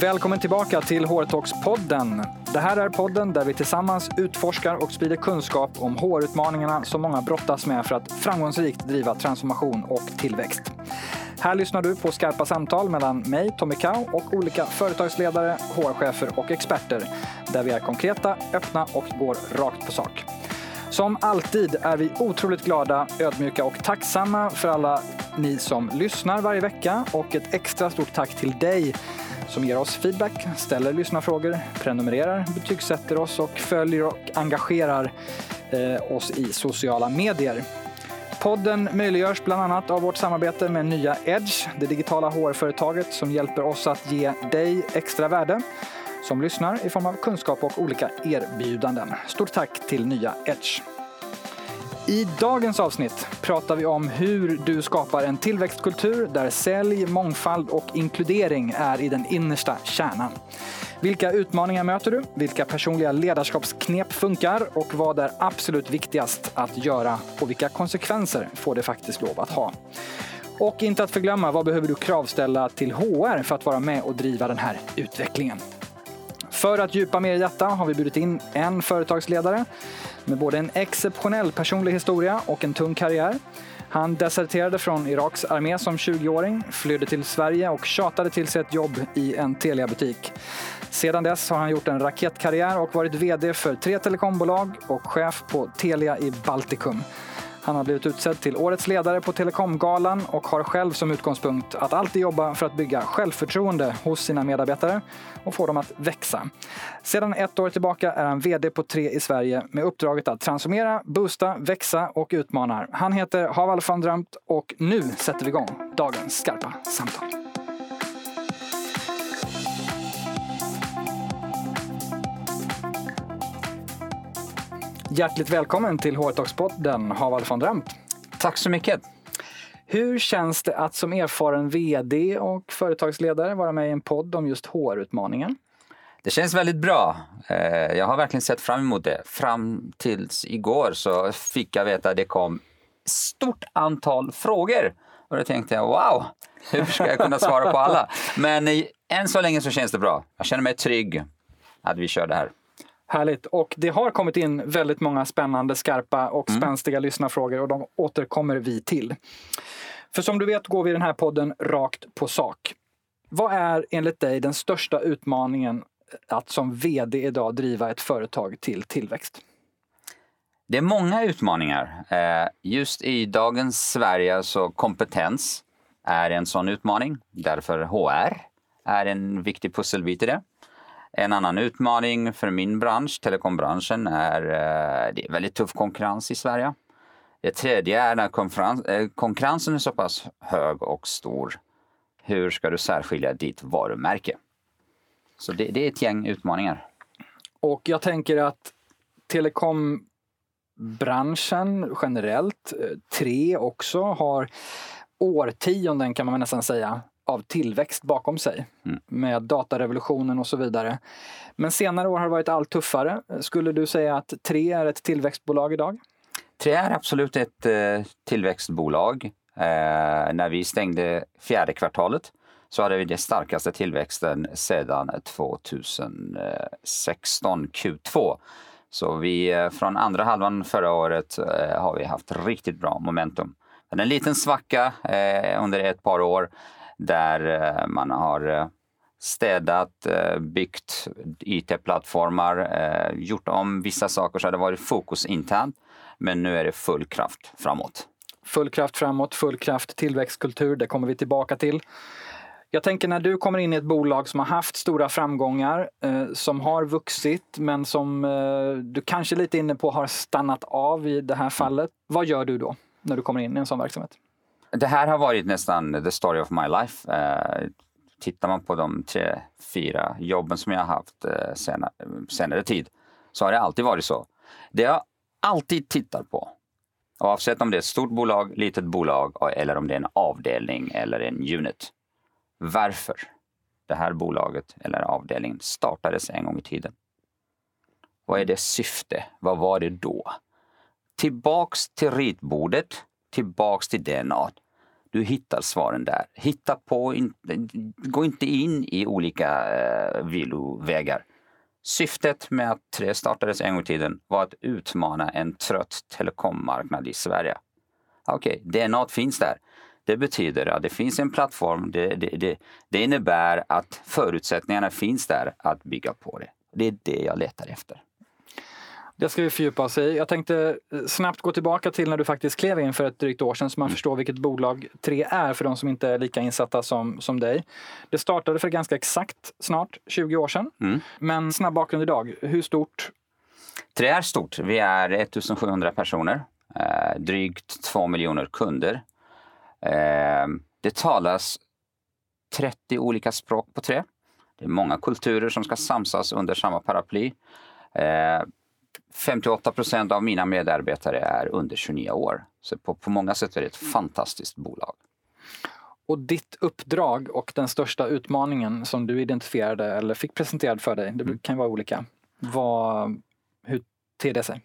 Välkommen tillbaka till HR-talks-podden. Det här är podden där vi tillsammans utforskar och sprider kunskap om HR-utmaningarna som många brottas med för att framgångsrikt driva transformation och tillväxt. Här lyssnar du på skarpa samtal mellan mig, Tommy Kau, och olika företagsledare, HR-chefer och experter där vi är konkreta, öppna och går rakt på sak. Som alltid är vi otroligt glada, ödmjuka och tacksamma för alla ni som lyssnar varje vecka och ett extra stort tack till dig som ger oss feedback, ställer lyssnarfrågor, prenumererar, betygsätter oss och följer och engagerar eh, oss i sociala medier. Podden möjliggörs bland annat av vårt samarbete med nya Edge, det digitala HR-företaget som hjälper oss att ge dig extra värde som lyssnar i form av kunskap och olika erbjudanden. Stort tack till nya Edge. I dagens avsnitt pratar vi om hur du skapar en tillväxtkultur där sälj, mångfald och inkludering är i den innersta kärnan. Vilka utmaningar möter du? Vilka personliga ledarskapsknep funkar? Och vad är absolut viktigast att göra? Och vilka konsekvenser får det faktiskt lov att ha? Och inte att förglömma, vad behöver du kravställa till HR för att vara med och driva den här utvecklingen? För att djupa mer i detta har vi bjudit in en företagsledare med både en exceptionell personlig historia och en tung karriär. Han deserterade från Iraks armé som 20-åring, flydde till Sverige och tjatade till sig ett jobb i en Telia-butik. Sedan dess har han gjort en raketkarriär och varit VD för tre telekombolag och chef på Telia i Baltikum. Han har blivit utsedd till Årets ledare på Telekomgalan och har själv som utgångspunkt att alltid jobba för att bygga självförtroende hos sina medarbetare och få dem att växa. Sedan ett år tillbaka är han VD på Tre i Sverige med uppdraget att transformera, boosta, växa och utmana. Han heter Haval van Drömt och nu sätter vi igång dagens skarpa samtal. Hjärtligt välkommen till HR-talks-podden, Haval von Drömt. Tack så mycket. Hur känns det att som erfaren VD och företagsledare vara med i en podd om just HR-utmaningen? Det känns väldigt bra. Eh, jag har verkligen sett fram emot det. Fram tills igår så fick jag veta att det kom stort antal frågor. Och då tänkte jag, wow, hur ska jag kunna svara på alla? Men än så länge så känns det bra. Jag känner mig trygg att vi kör det här. Härligt. Och det har kommit in väldigt många spännande, skarpa och mm. spänstiga lyssnarfrågor och de återkommer vi till. För som du vet går vi i den här podden rakt på sak. Vad är enligt dig den största utmaningen att som VD idag driva ett företag till tillväxt? Det är många utmaningar. Eh, just i dagens Sverige så kompetens är en sån utmaning. Därför HR är en viktig pusselbit i det. En annan utmaning för min bransch, telekombranschen, är eh, det är väldigt tuff konkurrens i Sverige. Det tredje är när eh, konkurrensen är så pass hög och stor. Hur ska du särskilja ditt varumärke? Så det, det är ett gäng utmaningar. Och jag tänker att telekombranschen generellt, eh, tre också, har årtionden kan man nästan säga av tillväxt bakom sig mm. med datarevolutionen och så vidare. Men senare år har det varit allt tuffare. Skulle du säga att Tre är ett tillväxtbolag idag? Tre är absolut ett eh, tillväxtbolag. Eh, när vi stängde fjärde kvartalet så hade vi den starkaste tillväxten sedan 2016 Q2. Så vi, eh, från andra halvan förra året eh, har vi haft riktigt bra momentum. Men en liten svacka eh, under ett par år där eh, man har eh, städat, eh, byggt IT-plattformar, gjort om vissa saker så det har varit fokus internt. Men nu är det full kraft framåt. Full kraft framåt, full kraft tillväxtkultur, det kommer vi tillbaka till. Jag tänker när du kommer in i ett bolag som har haft stora framgångar, eh, som har vuxit men som eh, du kanske lite inne på har stannat av i det här fallet. Vad gör du då när du kommer in i en sån verksamhet? Det här har varit nästan the story of my life. Eh, tittar man på de tre, fyra jobben som jag har haft eh, senare, senare tid så har det alltid varit så. Det jag alltid tittar på, oavsett om det är ett stort bolag, litet bolag eller om det är en avdelning eller en unit. Varför det här bolaget eller avdelningen startades en gång i tiden. Vad är det syfte? Vad var det då? Tillbaks till ritbordet tillbaks till DNA. Du hittar svaren där. Hitta på, in, gå inte in i olika eh, villovägar. Syftet med att Tre startades en gång i tiden var att utmana en trött telekommarknad i Sverige. Ah, okej, okay, DNA finns där. Det betyder att det finns en plattform. Det, det, det, det innebär att förutsättningarna finns där att bygga på det. Det är det jag letar efter. Det ska vi fördjupa oss i. Jag tänkte eh, snabbt gå tillbaka till när du faktiskt klev in för ett drygt år sedan så man mm. förstår vilket bolag 3 är för de som inte är lika insatta som, som dig. Det startade för ganska exakt snart 20 år sedan. Mm. Men snabb bakgrund idag. Hur stort? 3 är stort. Vi är 1700 personer. Eh, drygt 2 miljoner kunder. Eh, det talas 30 olika språk på 3. Det är många kulturer som ska samsas under samma paraply. Eh, 58 procent av mina medarbetare är under 29 år. Så på, på många sätt är det ett fantastiskt bolag. Och ditt uppdrag och den största utmaningen som du identifierade eller fick presenterad för dig, det mm. kan vara olika. Vad, hur ter det sig?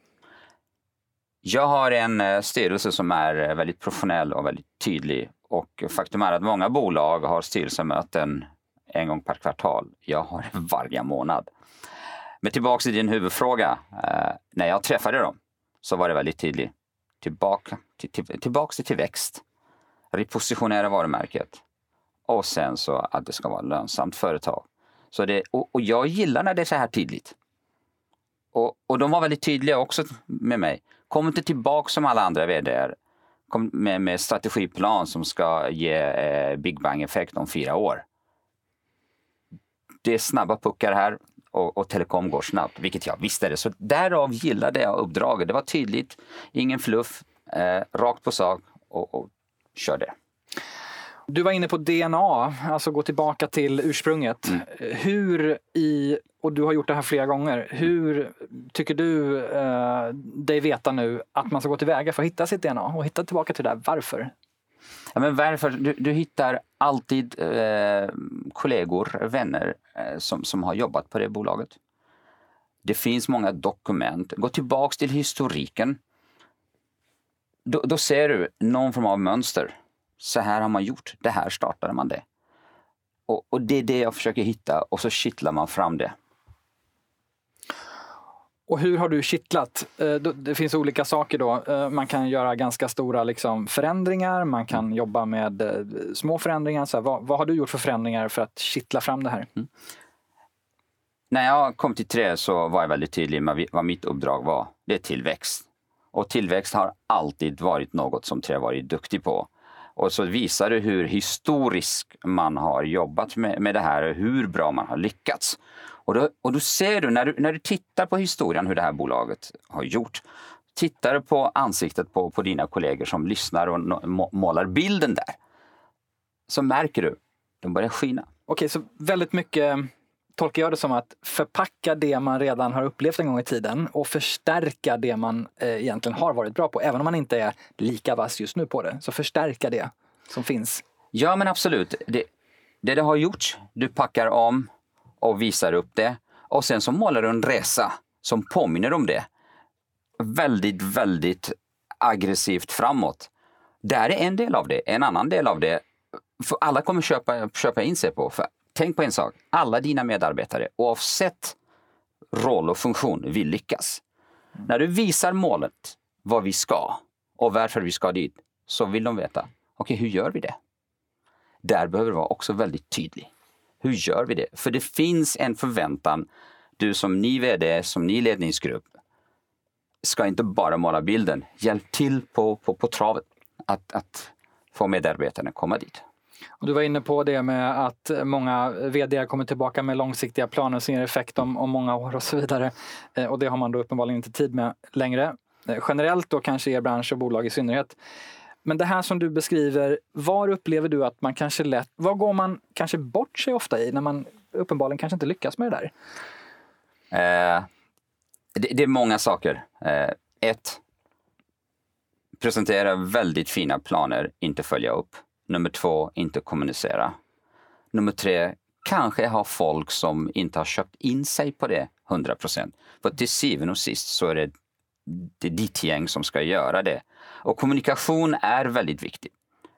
Jag har en eh, styrelse som är eh, väldigt professionell och väldigt tydlig. Och faktum är att många bolag har styrelsemöten en gång per kvartal. Jag har varje månad. Men tillbaka till din huvudfråga. Eh, när jag träffade dem så var det väldigt tydligt. Tillbaka till, till, tillbaks till tillväxt. Repositionera varumärket. Och sen så att det ska vara ett lönsamt företag. Så det, och, och, jag gillar när det är så här tydligt. Och, och de var väldigt tydliga också med mig. Kom inte tillbaka som alla andra vd Kom med, med strategiplan som ska ge eh, Big Bang-effekt om fyra år. Det är snabba puckar här och, och telekom går snabbt, vilket jag visste det. Så därav gillade jag uppdraget. Det var tydligt, ingen fluff, eh, rakt på sak och, och kör det. Du var inne på DNA, alltså gå tillbaka till ursprunget. Mm. Hur i, och du har gjort det här flera gånger, hur tycker du eh, dig veta nu att man ska gå tillväga för att hitta sitt DNA och hitta tillbaka till det där? Varför? Ja, men varför? Du, du hittar alltid eh, kollegor, vänner eh, som, som har jobbat på det bolaget. Det finns många dokument. Gå tillbaks till historiken. Då, då ser du någon form av mönster. Så här har man gjort. Det här startade man det. Och, och det är det jag försöker hitta och så kittlar man fram det. Och hur har du kittlat? Eh, det finns olika saker då. Eh, man kan göra ganska stora liksom förändringar, man kan mm. jobba med eh, små förändringar. Så vad, vad, har du gjort för förändringar för att kittla fram det här? Mm. När jag kom till Tre så var jag väldigt tydlig med vad mitt uppdrag var. Det är tillväxt. Och tillväxt har alltid varit något som Tre varit duktig på. Och så visar det hur historiskt man har jobbat med, med det här och hur bra man har lyckats. Och då, och då ser du när, du, när du tittar på historien hur det här bolaget har gjort, tittar på ansiktet på, på dina kollegor som lyssnar och målar bilden där, så märker du, de börjar skina. Okej, så väldigt mycket tolkar jag det som att förpacka det man redan har upplevt en gång i tiden och förstärka det man eh, egentligen har varit bra på. Även om man inte är lika vass just nu på det, så förstärka det som finns. Ja, men absolut. Det, det du har gjort, du packar om, och visar upp det. Och sen så målar du en resa som påminner om det. Väldigt, väldigt aggressivt framåt. Det är en del av det. En annan del av det, för alla kommer köpa, köpa in sig på. För tänk på en sak, alla dina medarbetare oavsett roll och funktion vill lyckas. Mm. När du visar målet, vad vi ska och varför vi ska dit, så vill de veta, okej okay, hur gör vi det? Där behöver du vara också väldigt tydlig. Hur gör vi det? För det finns en förväntan. Du som ny VD, som ny ledningsgrupp, ska inte bara måla bilden. Hjälp till på, på, på travet att, att få medarbetarna att komma dit. Och du var inne på det med att många vd kommer tillbaka med långsiktiga planer som ger effekt om, om många år och så vidare. Eh, och det har man då uppenbarligen inte tid med längre. Eh, generellt då kanske er bransch och bolag i synnerhet. Men det här som du beskriver, var upplever du att man kanske lätt, vad går man kanske bort sig ofta i när man uppenbarligen kanske inte lyckas med det där? Eh, det, det, är många saker. Eh, ett, presentera väldigt fina planer, inte följa upp. Nummer två, inte kommunicera. Nummer tre, kanske ha folk som inte har köpt in sig på det 100 procent. För till syvende och sist så är det, det är ditt gäng som ska göra det. Och kommunikation är väldigt viktigt.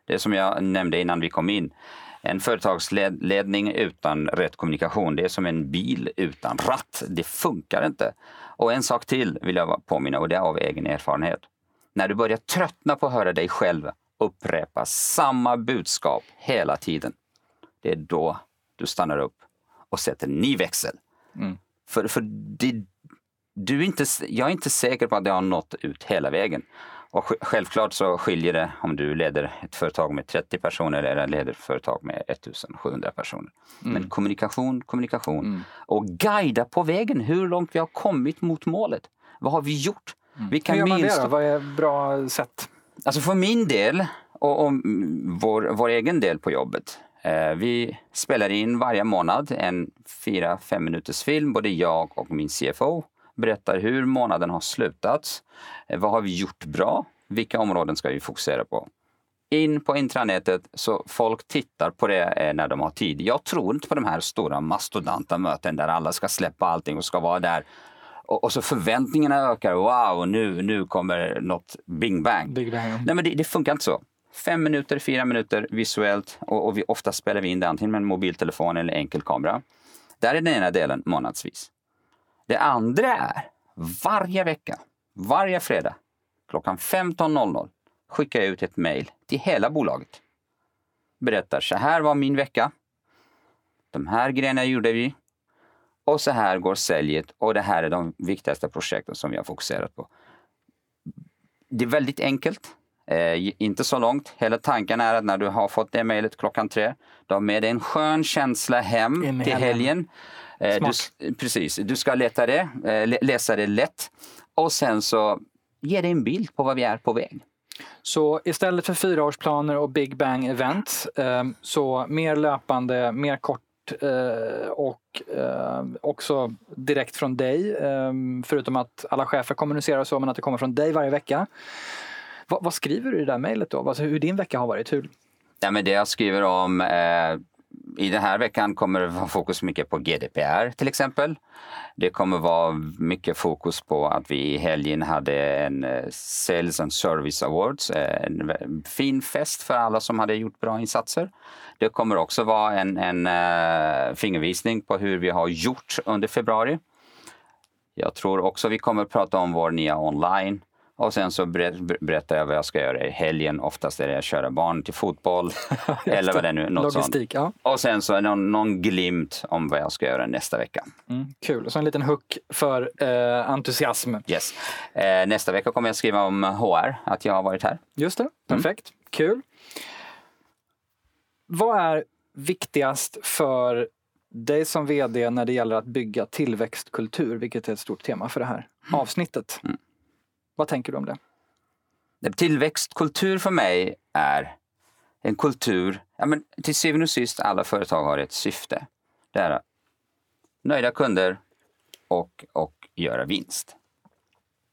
Det som jag nämnde innan vi kom in. En företagsledning utan rätt kommunikation, det är som en bil utan ratt. Det funkar inte. Och en sak till vill jag påminna och det är av egen erfarenhet. När du börjar tröttna på att höra dig själv upprepa samma budskap hela tiden. Det är då du stannar upp och sätter ny växel. Mm. För, för det, du är inte, jag är inte säker på att det har nått ut hela vägen. Och självklart så skiljer det om du leder ett företag med 30 personer eller leder ett företag med 1700 personer. Mm. Men kommunikation, kommunikation mm. och guida på vägen hur långt vi har kommit mot målet. Vad har vi gjort? Mm. Vilka Hur gör man det då? Vad är bra sätt? Alltså för min del och, och vår, vår egen del på jobbet. Eh, vi spelar in varje månad en fyra, fem minuters film, både jag och min CFO berättar hur månaden har slutat. Eh, vad har vi gjort bra? Vilka områden ska vi fokusera på? In på intranätet så folk tittar på det eh, när de har tid. Jag tror inte på de här stora mastodonta möten där alla ska släppa allting och ska vara där. Och, så förväntningarna ökar. Wow, nu, nu kommer något bing bang. Bang. Nej, men det, det funkar inte så fem minuter, fyra minuter visuellt och, och vi, ofta spelar vi in det antingen med en mobiltelefon eller enkel kamera. Där är den ena delen månadsvis. Det andra är varje vecka, varje fredag klockan 15.00 skickar jag ut ett mejl till hela bolaget. Berättar, så här var min vecka. De här grejerna gjorde vi. Och så här går säljet och det här är de viktigaste projekten som har fokuserat på. Det är väldigt enkelt. Eh, inte så långt. Hela tanken är att när du har fått det mejlet klockan tre, du har med dig en skön känsla hem till helgen. Eh, du, precis, du ska leta det, eh, läsa det lätt och sen så ge dig en bild på vad vi är på väg. Så istället för fyraårsplaner och Big Bang events, eh, så mer löpande, mer kort eh, och också direkt från dig. Förutom att alla chefer kommunicerar så, men att det kommer från dig varje vecka. Vad, vad skriver du i det där mejlet då? Alltså hur din vecka har varit? Hur... Ja, men det jag skriver om eh, i den här veckan kommer det vara fokus mycket på GDPR till exempel. Det kommer vara mycket fokus på att vi i helgen hade en eh, Sales and Service Awards, eh, en fin fest för alla som hade gjort bra insatser. Det kommer också vara en, en eh, fingervisning på hur vi har gjort under februari. Jag tror också vi kommer prata om vår nya online och sen så berättar jag vad jag ska göra i helgen. Oftast är det att köra barn till fotboll. eller vad det nu något Logistik, sånt. Ja. Och sen så någon, någon glimt om vad jag ska göra nästa vecka. Mm, kul, så en liten hook för eh, entusiasm. Yes. Eh, nästa vecka kommer jag skriva om HR, att jag har varit här. Just det, mm. perfekt. Mm. Kul. Vad är viktigast för dig som VD när det gäller att bygga tillväxtkultur, vilket är ett stort tema för det här mm. avsnittet? Mm. Vad tänker du om det? Tillväxtkultur för mig är en kultur, ja, men till syvende och sist alla företag har ett syfte. Det är nöjda kunder och, och göra vinst.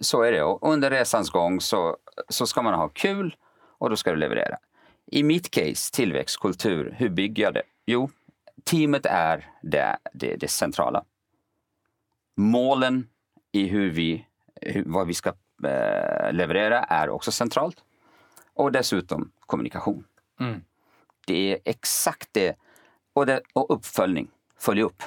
Så är det. Och under resans gång så, så ska man ha kul och då ska du leverera. I mitt case, tillväxtkultur, hur bygger jag det? Jo, teamet är det, det, det centrala. Målen i hur vi, hur, vad vi ska leverera är också centralt. Och dessutom kommunikation. Mm. Det är exakt det. Och, det. och uppföljning. Följ upp.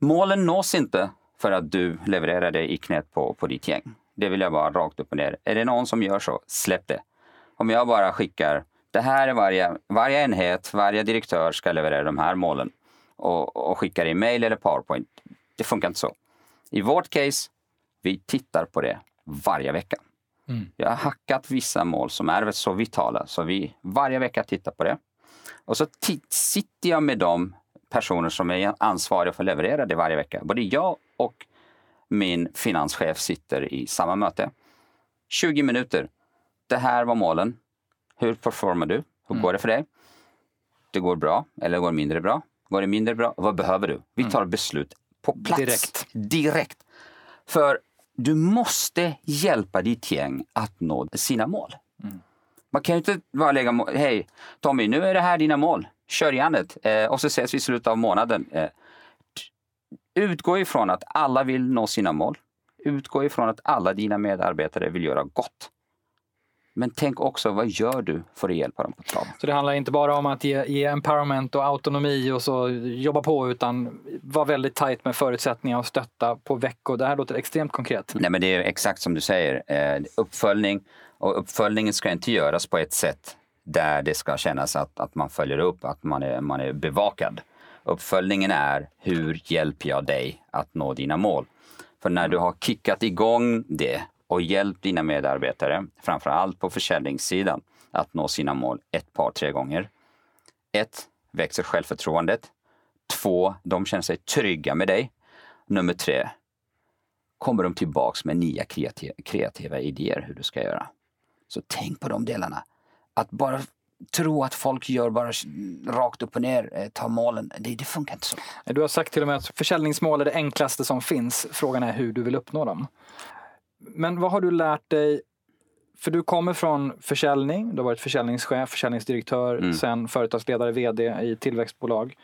Målen nås inte för att du levererar det i knät på, på ditt gäng. Det vill jag bara rakt upp och ner. Är det någon som gör så, släpp det. Om jag bara skickar, det här är varje, varje enhet, varje direktör ska leverera de här målen och, och skickar i mail eller powerpoint. Det funkar inte så. I vårt case, vi tittar på det varje vecka. Mm. Jag har hackat vissa mål som är så vitala så vi varje vecka tittar på det. Och så sitter jag med de personer som är ansvariga för att leverera det varje vecka. Både jag och min finanschef sitter i samma möte. 20 minuter. Det här var målen. Hur performar du? Hur mm. går det för dig? Det går bra eller går mindre bra? Går det mindre bra? Vad behöver du? Vi mm. tar beslut på plats. Direkt. Direkt. För du måste hjälpa ditt gäng att nå sina mål. Mm. Man kan ju inte bara lägga mål. Hej Tommy, nu är det här dina mål. Kör järnet eh, och så ses vi i slutet av månaden. Eh, utgå ifrån att alla vill nå sina mål. Utgå ifrån att alla dina medarbetare vill göra gott. Men tänk också, vad gör du för att hjälpa dem på traven? Så det handlar inte bara om att ge, ge empowerment och autonomi och så jobba på utan vara väldigt tajt med förutsättningar och stötta på veckor. Det här låter extremt konkret. Nej, men det är exakt som du säger. Eh, uppföljning och uppföljningen ska inte göras på ett sätt där det ska kännas att, att man följer upp, att man är, man är bevakad. Uppföljningen är hur hjälper jag dig att nå dina mål? För när du har kickat igång det och hjälpt dina medarbetare, framför allt på försäljningssidan, att nå sina mål ett par, tre gånger. Ett, växer självförtroendet. Två, de känner sig trygga med dig. Nummer tre, kommer de tillbaks med nya kreativa, kreativa idéer hur du ska göra. Så tänk på de delarna. Att bara tro att folk gör bara rakt upp och ner, eh, tar målen, det, det funkar inte så. Du har sagt till och med att försäljningsmål är det enklaste som finns. Frågan är hur du vill uppnå dem. Men vad har du lärt dig? För du kommer från försäljning, du har varit försäljningschef, försäljningsdirektör, mm. sen företagsledare, vd i tillväxtbolag.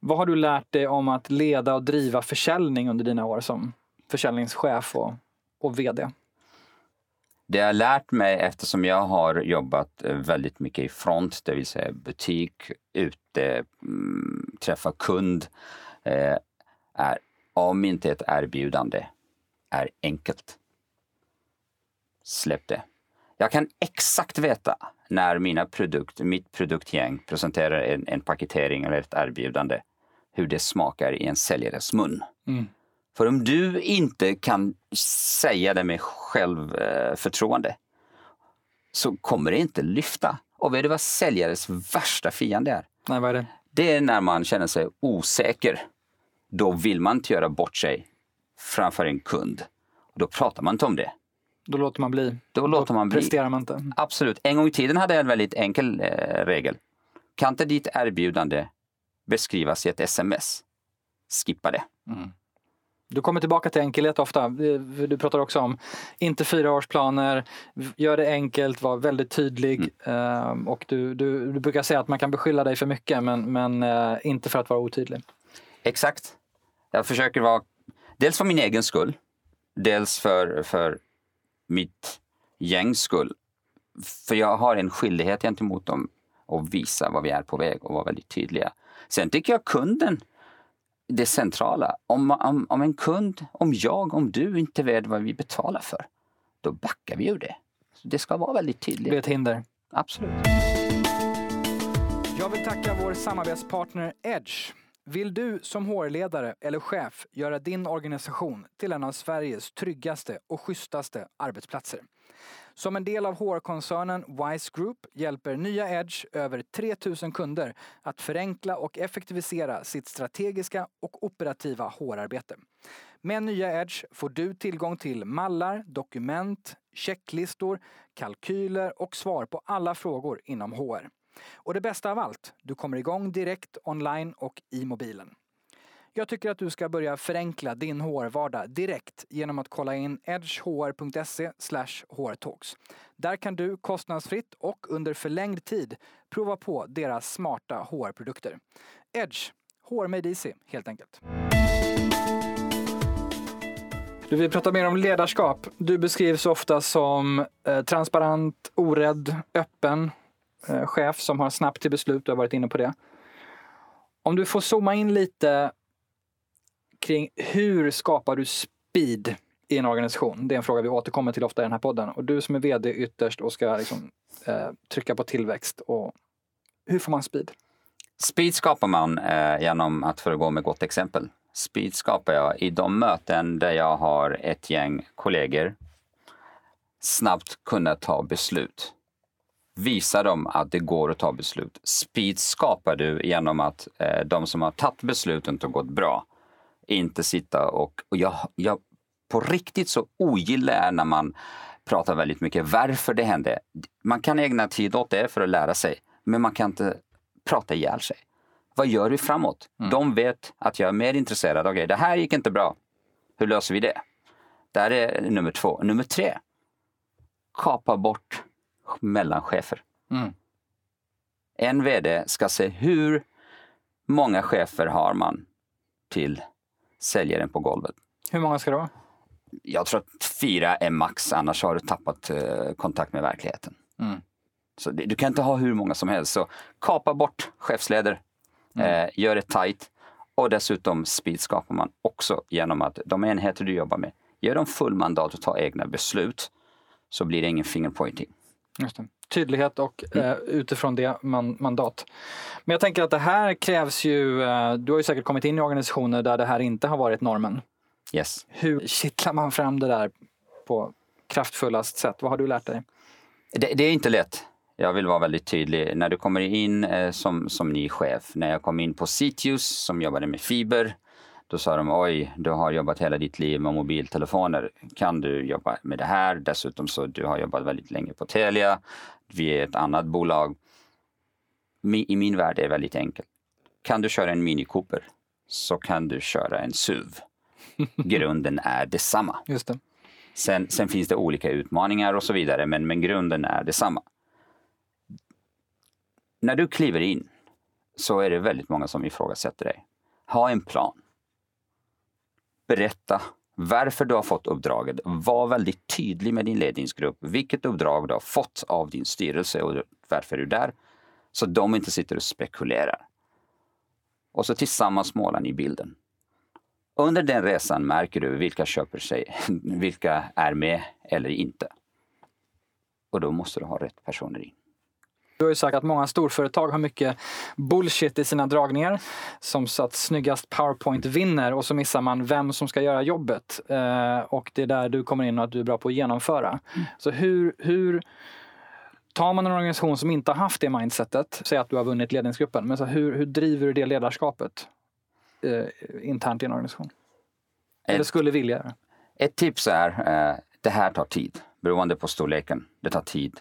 Vad har du lärt dig om att leda och driva försäljning under dina år som försäljningschef och, och vd? Det jag lärt mig eftersom jag har jobbat eh, väldigt mycket i front, det vill säga butik, ute, mm, träffa kund, eh, är om inte ett erbjudande är enkelt. Släpp det. Jag kan exakt veta när mina produkt, mitt produktgäng presenterar en, en paketering eller ett erbjudande, hur det smakar i en säljares mun. Mm. För om du inte kan säga det med självförtroende så kommer det inte lyfta. Och vet du vad säljares värsta fiende är? Nej, vad är det? Det är när man känner sig osäker. Då vill man inte göra bort sig framför en kund. Och då pratar man inte om det. Då låter man bli. Då, låter man bli. presterar man inte. Absolut. En gång i tiden hade jag en väldigt enkel eh, regel. Kan inte ditt erbjudande beskrivas i ett sms? Skippa det. Mm. Du kommer tillbaka till enkelhet ofta. Du pratar också om inte fyraårsplaner, gör det enkelt, var väldigt tydlig. Mm. Och du, du, du, brukar säga att man kan beskylla dig för mycket men, men eh, inte för att vara otydlig. Exakt. Jag försöker vara, dels för min egen skull, dels för, för mitt gängs skull. För jag har en skyldighet gentemot dem att visa vad vi är på väg och vara väldigt tydliga. Sen tycker jag kunden det centrala. Om, om, om en kund, om jag, om du inte vet vad vi betalar för, då backar vi ur det. Så det ska vara väldigt tydligt. Det är ett hinder. Absolut. Jag vill tacka vår samarbetspartner Edge. Vill du som HR-ledare eller chef göra din organisation till en av Sveriges tryggaste och schysstaste arbetsplatser? Som en del av HR-koncernen Wise Group hjälper nya Edge över 3000 kunder att förenkla och effektivisera sitt strategiska och operativa HR-arbete. Med nya Edge får du tillgång till mallar, dokument, checklistor, kalkyler och svar på alla frågor inom HR. Och det bästa av allt, du kommer igång direkt online och i mobilen. Jag tycker att du ska börja förenkla din HR-vardag direkt genom att kolla in edgehr.se hrtalks. Där kan du kostnadsfritt och under förlängd tid prova på deras smarta HR-produkter. Edge, HR made easy helt enkelt. Du vill prata mer om ledarskap. Du beskrivs ofta som eh, transparent, orädd, öppen Eh, chef som har snabbt till beslut. Du har varit inne på det. Om du får zooma in lite kring hur skapar du speed i en organisation? Det är en fråga vi återkommer till ofta i den här podden. Och du som är VD ytterst och ska liksom, eh, trycka på tillväxt. Och hur får man speed? Speed skapar man eh, genom att föregå med gott exempel. Speed skapar jag i de möten där jag har ett gäng kollegor snabbt kunna ta beslut. Visa dem att det går att ta beslut. Speed skapar du genom att eh, de som har tagit besluten har gått bra inte sitta och, och jag, jag på riktigt så ogillar jag när man pratar väldigt mycket varför det hände. Man kan ägna tid åt det för att lära sig, men man kan inte prata ihjäl sig. Vad gör vi framåt? Mm. De vet att jag är mer intresserad. Okej, okay, det här gick inte bra. Hur löser vi det? Här är nummer två. Nummer tre. Kapa bort mellanchefer. Mm. En VD ska se hur många chefer har man till säljaren på golvet. Hur många ska det vara? jag tror att fyra är max, annars har du tappat eh, kontakt med verkligheten. Mm. Så det, du kan inte ha hur många som helst. Så kapa bort chefsleder, eh, gör det tight och dessutom speed skapar man också genom att de enheter du jobbar med, ger dem full mandat att ta egna beslut så blir det ingen fingerpointing. Tydlighet och eh, utifrån det man, mandat. Men jag tänker att det här krävs ju, eh, du har ju säkert kommit in i organisationer där det här inte har varit normen. Yes. Hur kittlar man fram det där på kraftfullast sätt? Vad har du lärt dig? Det, det är inte lätt. Jag vill vara väldigt tydlig. När du kommer in eh, som, som ny chef, när jag kom in på Citius som jobbade med fiber, då sa de oj, du har jobbat hela ditt liv med mobiltelefoner. Kan du jobba med det här? Dessutom så du har jobbat väldigt länge på Telia. Vi är ett annat bolag. I min värld är det väldigt enkelt. Kan du köra en Mini Cooper så kan du köra en SUV. Grunden är detsamma. Just det. Sen, sen finns det olika utmaningar och så vidare, men, men grunden är detsamma. När du kliver in så är det väldigt många som ifrågasätter dig. Ha en plan. Berätta varför du har fått uppdraget. Var väldigt tydlig med din ledningsgrupp. Vilket uppdrag du har fått av din styrelse och varför du är där. Så de inte sitter och spekulerar. Och så tillsammans målar ni bilden. Under den resan märker du vilka köper sig, vilka är med eller inte. Och då måste du ha rätt personer in. Du har ju sagt att många storföretag har mycket bullshit i sina dragningar. Som så att snyggast powerpoint vinner och så missar man vem som ska göra jobbet. Eh, och det är där du kommer in och att du är bra på att genomföra. Så hur, hur tar man en organisation som inte har haft det mindsetet, säg att du har vunnit ledningsgruppen, men så hur, hur driver du det ledarskapet eh, internt i en organisation? Eller skulle vilja? Ett tips är, eh, det här tar tid. Beroende på storleken. Det tar tid.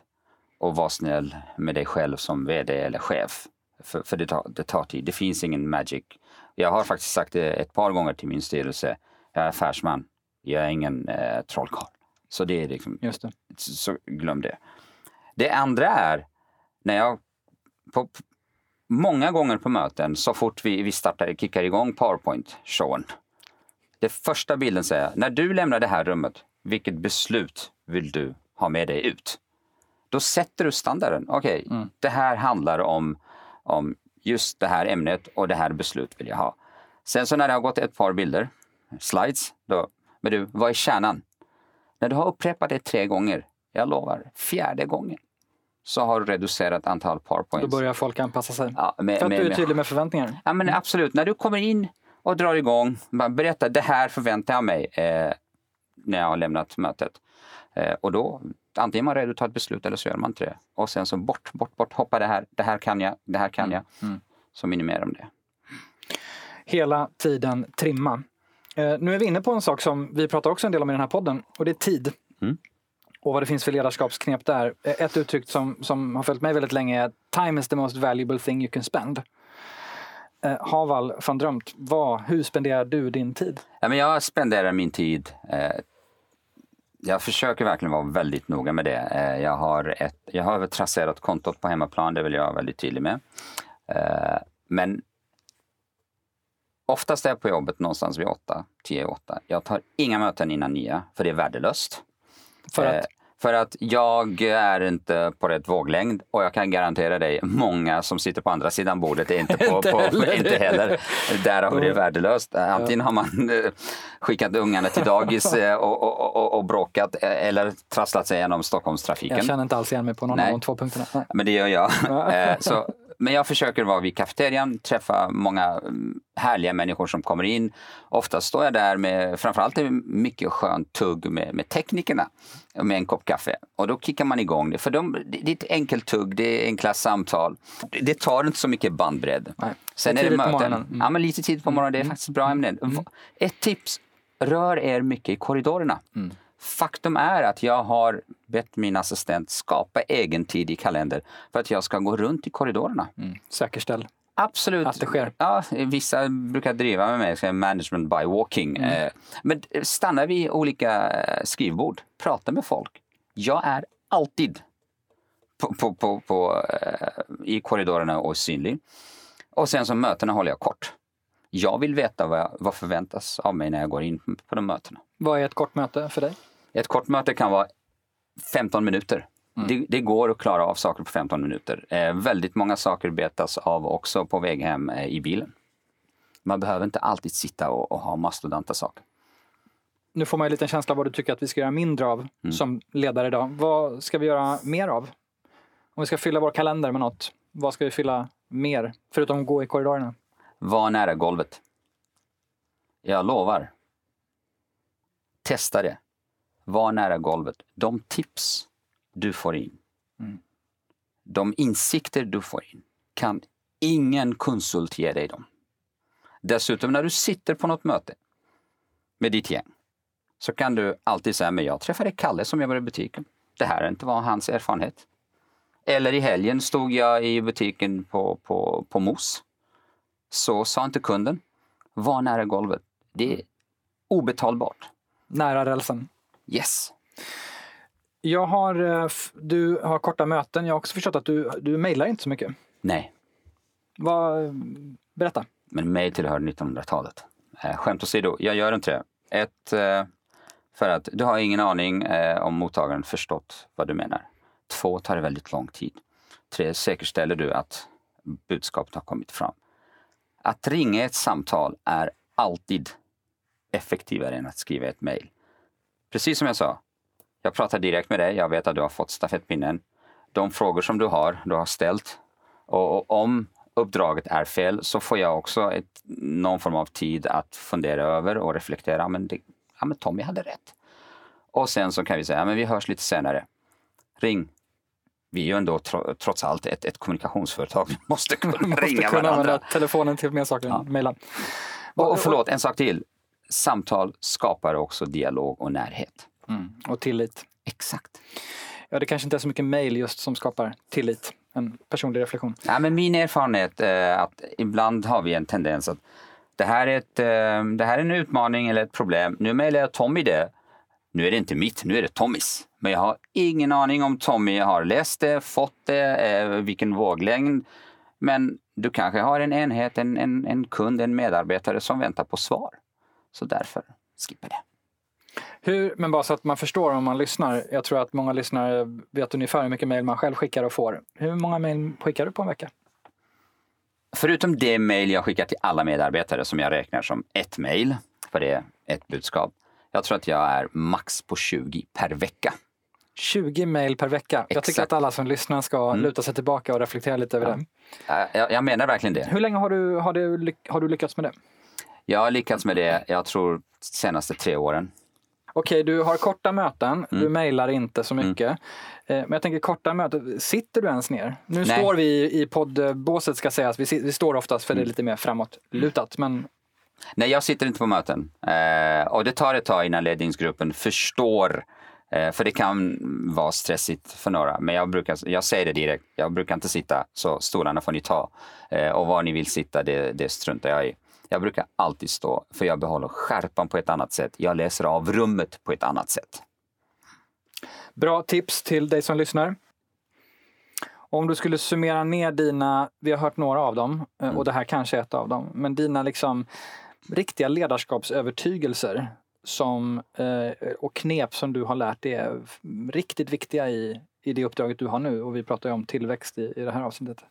Och var snäll med dig själv som vd eller chef. För, för det, tar, det tar tid. Det finns ingen magic. Jag har faktiskt sagt det ett par gånger till min styrelse. Jag är affärsman. Jag är ingen eh, trollkarl. Så det är liksom, Just det. så glöm det. Det andra är, när jag på, många gånger på möten, så fort vi, vi startar, kickar igång PowerPoint-showen. Det första bilden säger, när du lämnar det här rummet, vilket beslut vill du ha med dig ut? Då sätter du standarden. Okej, det här handlar om, om just det här ämnet och det här beslut vill jag ha. Sen så när det har gått ett par bilder, slides, då, men du, vad är kärnan? När du har upprepat det tre gånger, jag lovar, fjärde gången, så har du reducerat antal Då powerpoints. börjar folk anpassa sig. Ja, med, För att med, du är tydlig med förväntningar. Ja, men absolut. När du kommer in och drar igång, bara berätta det här förväntar jag mig eh, när jag har lämnat mötet. Eh, och då, antingen är man redo att ta ett beslut eller så gör man inte det. Och sen så bort, bort, bort, hoppa det här, det här kan jag, det här kan jag. Så minimerar de det. hela tiden trimma. Eh, nu är vi inne på en sak som vi pratar också en del om i den här podden och det är tid. Mm. Och vad det finns för ledarskapsknep där. Eh, Ett uttryck som, som har följt mig väldigt länge är time is the most valuable thing you can spend. Eh, Haval van Drömt, vad, hur spenderar du din tid? Ja, men jag spenderar min tid eh, jag försöker verkligen vara väldigt noga med det. Eh, jag, har ett, jag har tracerat kontot på hemmaplan, det vill jag vara väldigt tydlig med. Eh, men oftast är jag på jobbet någonstans vid 8, 10, 8. Jag tar inga möten innan 9, för det är värdelöst. För att, Eh, för att jag är inte på rätt våglängd och jag kan garantera dig, många som sitter på andra sidan bordet är inte på, Inte på, heller. inte heller. Därav är det värdelöst. Eh, Antingen har man eh, skickat ungarna till dagis eh, och, och, och, och bråkat eh, eller trasslat sig igenom jag Stockholmstrafiken. känner inte alls igen mig på någon Nej. av de två punkterna. Nej. Men det gör jag. Så, men jag försöker vara vid kafeterian, träffa många mm, härliga människor som kommer in. Ofta står jag där med, framförallt är mycket skönt tugg med, med teknikerna med en kopp kaffe. Och då kickar man igång det. För de, det är ett enkelt tugg, det är enkla samtal. Det, tar inte så mycket bandbredd. Nej. Sen är det möten. Mm. Ja, men lite tid på morgonen, det är faktiskt bra ämnen. Va- Ett tips, rör er mycket i korridorerna. Mm. Faktum är att jag har bett min assistent skapa egen tid i kalender för att jag ska gå runt i korridorerna. Mm. Säkerställ. Absolut. Att det sker. Ja, vissa brukar driva med mig, management by walking. Mm. Eh, Men stanna vid olika eh, skrivbord, prata med folk. Jag är alltid på, på, på, på, eh, i korridorerna och synlig. Och sen så mötena håller jag kort. Jag vill veta vad, jag, vad förväntas av mig när jag går in på de mötena. Vad är ett kort möte för dig? Ett kort möte kan vara 15 minuter. Mm. Det, det, går att klara av saker på 15 minuter. Eh, väldigt många saker betas av också på väg hem eh, i bilen. Man behöver inte alltid sitta och, och ha mastodonta saker. Nu får man en liten känsla av vad du tycker att vi ska göra mindre av Mm. som ledare idag. Vad ska vi göra mer av? Om vi ska fylla vår kalender med något, vad ska vi fylla mer? Förutom att gå i korridorerna. Var nära golvet. Jag lovar. Testa det. Var nära golvet. De tips du får in, Mm. de insikter du får in, kan ingen konsult ge dig dem. Dessutom när du sitter på något möte med ditt gäng så kan du alltid säga, men jag träffade Kalle som jobbar i butiken. Det här inte var hans erfarenhet. Eller i helgen stod jag i butiken på, på, på Mos. Så sa inte kunden, var nära golvet. Det är obetalbart. Nära rälsen. Yes. Jag har, eh, du har korta möten. Jag har också förstått att du, du mejlar inte så mycket. Nej, Vad, berätta. men mig tillhör 1900-talet. Eh, skämt åsido, jag gör inte det. Ett, eh, för att du har ingen aning om mottagaren förstått vad du menar. Två, tar det väldigt lång tid. Tre, säkerställer du att budskapet har kommit fram. Att ringa ett samtal är alltid effektivare än att skriva ett mejl. Precis som jag sa, jag pratar direkt med dig, jag vet att du har fått stafettpinnen. De frågor som du har, du har ställt. Och, och om uppdraget är fel så får jag också ett, någon form av tid att fundera över och reflektera. Men, det, ja, men Tommy hade rätt. Och sen så kan vi säga, ja, men vi hörs lite senare. Ring. Vi är ju ändå tro, trots allt ett, ett kommunikationsföretag. Vi måste kunna Måste ringa kunna varandra. telefonen till mer saker Ja. än mejla. Och, och förlåt, en sak till. Samtal skapar också dialog och närhet. Mm. Och tillit. Exakt. Ja, det kanske inte är så mycket mejl just som skapar tillit. En personlig reflektion. Ja, men min erfarenhet är att ibland har vi en tendens att det här, är ett, eh, det här är en utmaning eller ett problem. Nu mejlar jag Tommy det. Nu är det inte mitt, nu är det Tommys. Men jag har ingen aning om Tommy har läst det, fått det, eh, vilken våglängd. Men du kanske har en enhet, en, en, en kund, en medarbetare som väntar på svar. Så därför skippa det. Hur, men bara så att man förstår om man lyssnar. Jag tror att många lyssnare vet ungefär hur mycket mejl man själv skickar och får. Hur många mejl skickar du på en vecka? Förutom det mejl jag skickar till alla medarbetare som jag räknar som ett mejl, för det är ett budskap. Jag tror att jag är max på 20 per vecka. 20 mejl per vecka. Jag tycker Exakt. att alla som lyssnar ska Mm. luta sig tillbaka och reflektera lite över Ja. det. Jag, jag menar verkligen det. Hur länge har du, har, du, har du lyckats med det? Jag har lyckats med det, jag tror, senaste tre åren. Okej, du har korta möten, du Mm. mejlar inte så mycket. Eh, Men jag tänker korta möten, sitter du ens ner? Nu Nej. står vi i- poddbåset ska sägas, vi, vi står oftast för det är Mm. lite mer framåt lutat. Men Nej, jag sitter inte på möten. Eh, och det tar ett tag innan ledningsgruppen förstår. Eh, för det kan vara stressigt för några. Men jag, brukar, jag säger det direkt. Jag brukar inte sitta, så stolarna får ni ta. Eh, och var ni vill sitta, det, det struntar jag i. Jag brukar alltid stå, för jag behåller skärpan på ett annat sätt. Jag läser av rummet på ett annat sätt. bra tips till dig som lyssnar. Om du skulle summera ner dina, vi har hört några av dem eh, Mm. och det här kanske är ett av dem, men dina liksom riktiga ledarskapsövertygelser som, eh, och knep som du har lärt dig är riktigt viktiga i, i det uppdraget du har nu och vi pratar ju om tillväxt i, i det här avsnittet.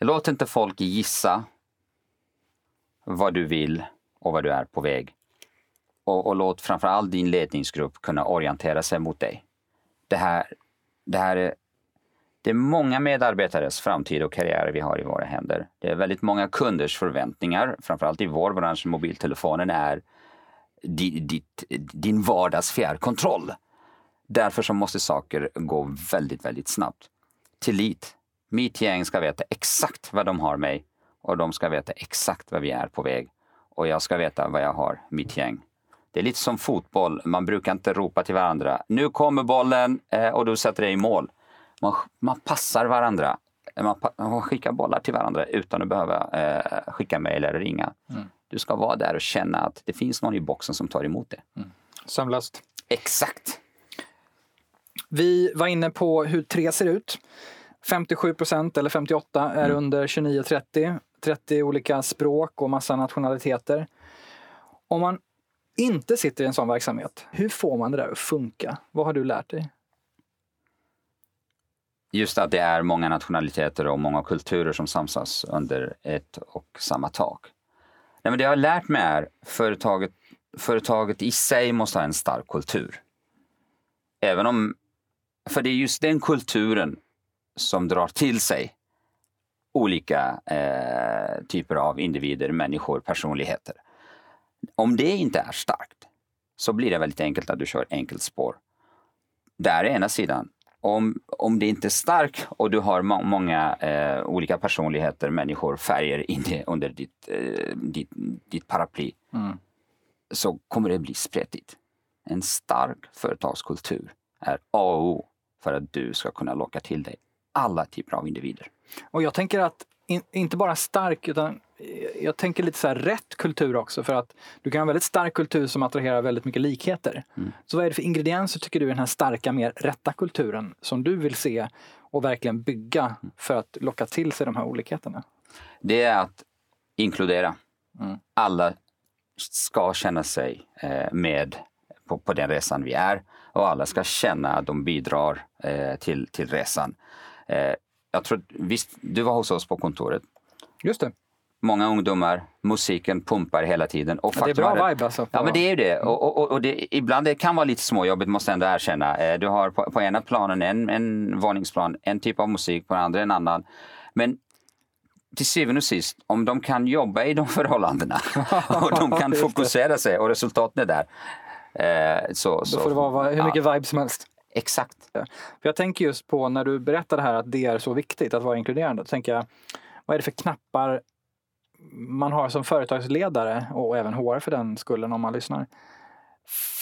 Låt inte folk gissa vad du vill och vad du är på väg. Och, och låt framförallt din ledningsgrupp kunna orientera sig mot dig. Det här, det här är, det är många medarbetares framtid och karriär vi har i våra händer. Det är väldigt många kunders förväntningar, framförallt i vår bransch, mobiltelefonen är di, ditt, din vardags fjärrkontroll. Därför så måste saker gå väldigt, väldigt snabbt. Tillit. Mitt gäng ska veta exakt vad de har mig och de ska veta exakt vad vi är på väg. Och jag ska veta vad jag har mitt gäng. Det är lite som fotboll, man brukar inte ropa till varandra. Nu kommer bollen eh, och du sätter dig i mål. Man, man passar varandra. Man, man skickar bollar till varandra utan att behöva eh, skicka mejl eller ringa. Mm. Du ska vara där och känna att det finns någon i boxen som tar emot det. Sömlöst. Exakt. Vi var inne på hur tre ser ut. 57 procent eller 58 är Mm. under 29-30. 30 olika språk och massa nationaliteter. Om man inte sitter i en sån verksamhet, hur får man det där att funka? Vad har du lärt dig? Just att det är många nationaliteter och många kulturer som samsas under ett och samma tak. Nej, men det jag har lärt mig är företaget, företaget i sig måste ha en stark kultur. Även om, för det är just den kulturen som drar till sig olika eh, typer av individer, människor, personligheter. Om det inte är starkt så blir det väldigt enkelt att du kör enkelspår. Där är ena sidan. Om, om det inte är starkt och du har må många eh, olika personligheter, människor, färger inne under ditt, eh, ditt, ditt paraply Mm. så kommer det bli spretigt. En stark företagskultur är A och O för att du ska kunna locka till dig alla typer av individer. Och jag tänker att in, inte bara stark utan eh, jag tänker lite så rätt kultur också för att du kan ha en väldigt stark kultur som attraherar väldigt mycket likheter. Mm. Så vad är det för ingredienser tycker du i den här starka, mer rätta kulturen som du vill se och verkligen bygga för att locka till sig de här olikheterna? Det är att inkludera. Mm. Alla ska känna sig eh, med på, på den resan vi är och alla ska känna att de bidrar eh, till, till resan. Jag tror, visst, du var hos oss på kontoret. Just det, Många ungdomar, musiken pumpar hela tiden. Och ja, det är bra vibe alltså. Ja, men det är ju det. Och, och, och det, ibland det kan vara lite småjobbigt, måste jag ändå erkänna. Eh, Du har på, på ena planen en, en våningsplan, en typ av musik, på den andra en annan. Men till syvende och sist, om de kan jobba i de förhållandena och de kan fokusera sig och resultaten är där. eh, Så, Då så, får det vara hur mycket vibe som helst. Exakt. För jag tänker just på när du berättar det här att det är så viktigt att vara inkluderande. Då tänker jag, vad är det för knappar man har som företagsledare och även HR för den skullen om man lyssnar.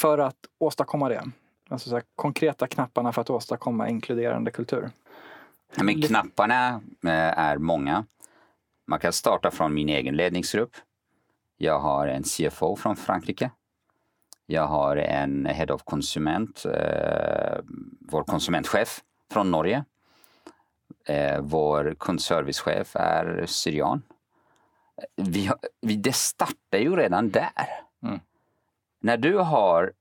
För att åstadkomma det. Alltså så här, konkreta knapparna för att åstadkomma inkluderande kultur. Men knapparna eh, är många. Man kan starta från min egen ledningsgrupp. Jag har en CFO från Frankrike. Jag har en Head of Konsument, eh, vår konsumentchef från Norge. Eh, vår kundservicechef är syrian. Vi, har- vi, det startar ju redan där. Mm. När du har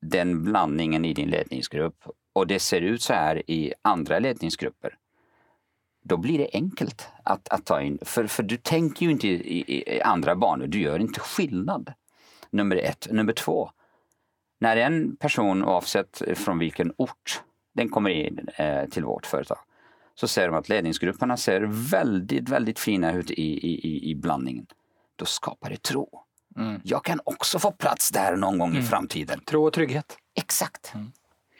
den blandningen i din ledningsgrupp och det ser ut så här i andra ledningsgrupper då blir det enkelt att, att ta in. För, för du tänker ju inte i, i, i andra banor, du gör inte skillnad. Nummer ett. Nummer två. När en person, oavsett från vilken ort den kommer in eh, till vårt företag, så ser de att ledningsgrupperna ser väldigt, väldigt fina ut i, i, i, blandningen. Då skapar det tro. Mm. Jag kan också få plats där någon gång i framtiden. Tro och trygghet. Exakt.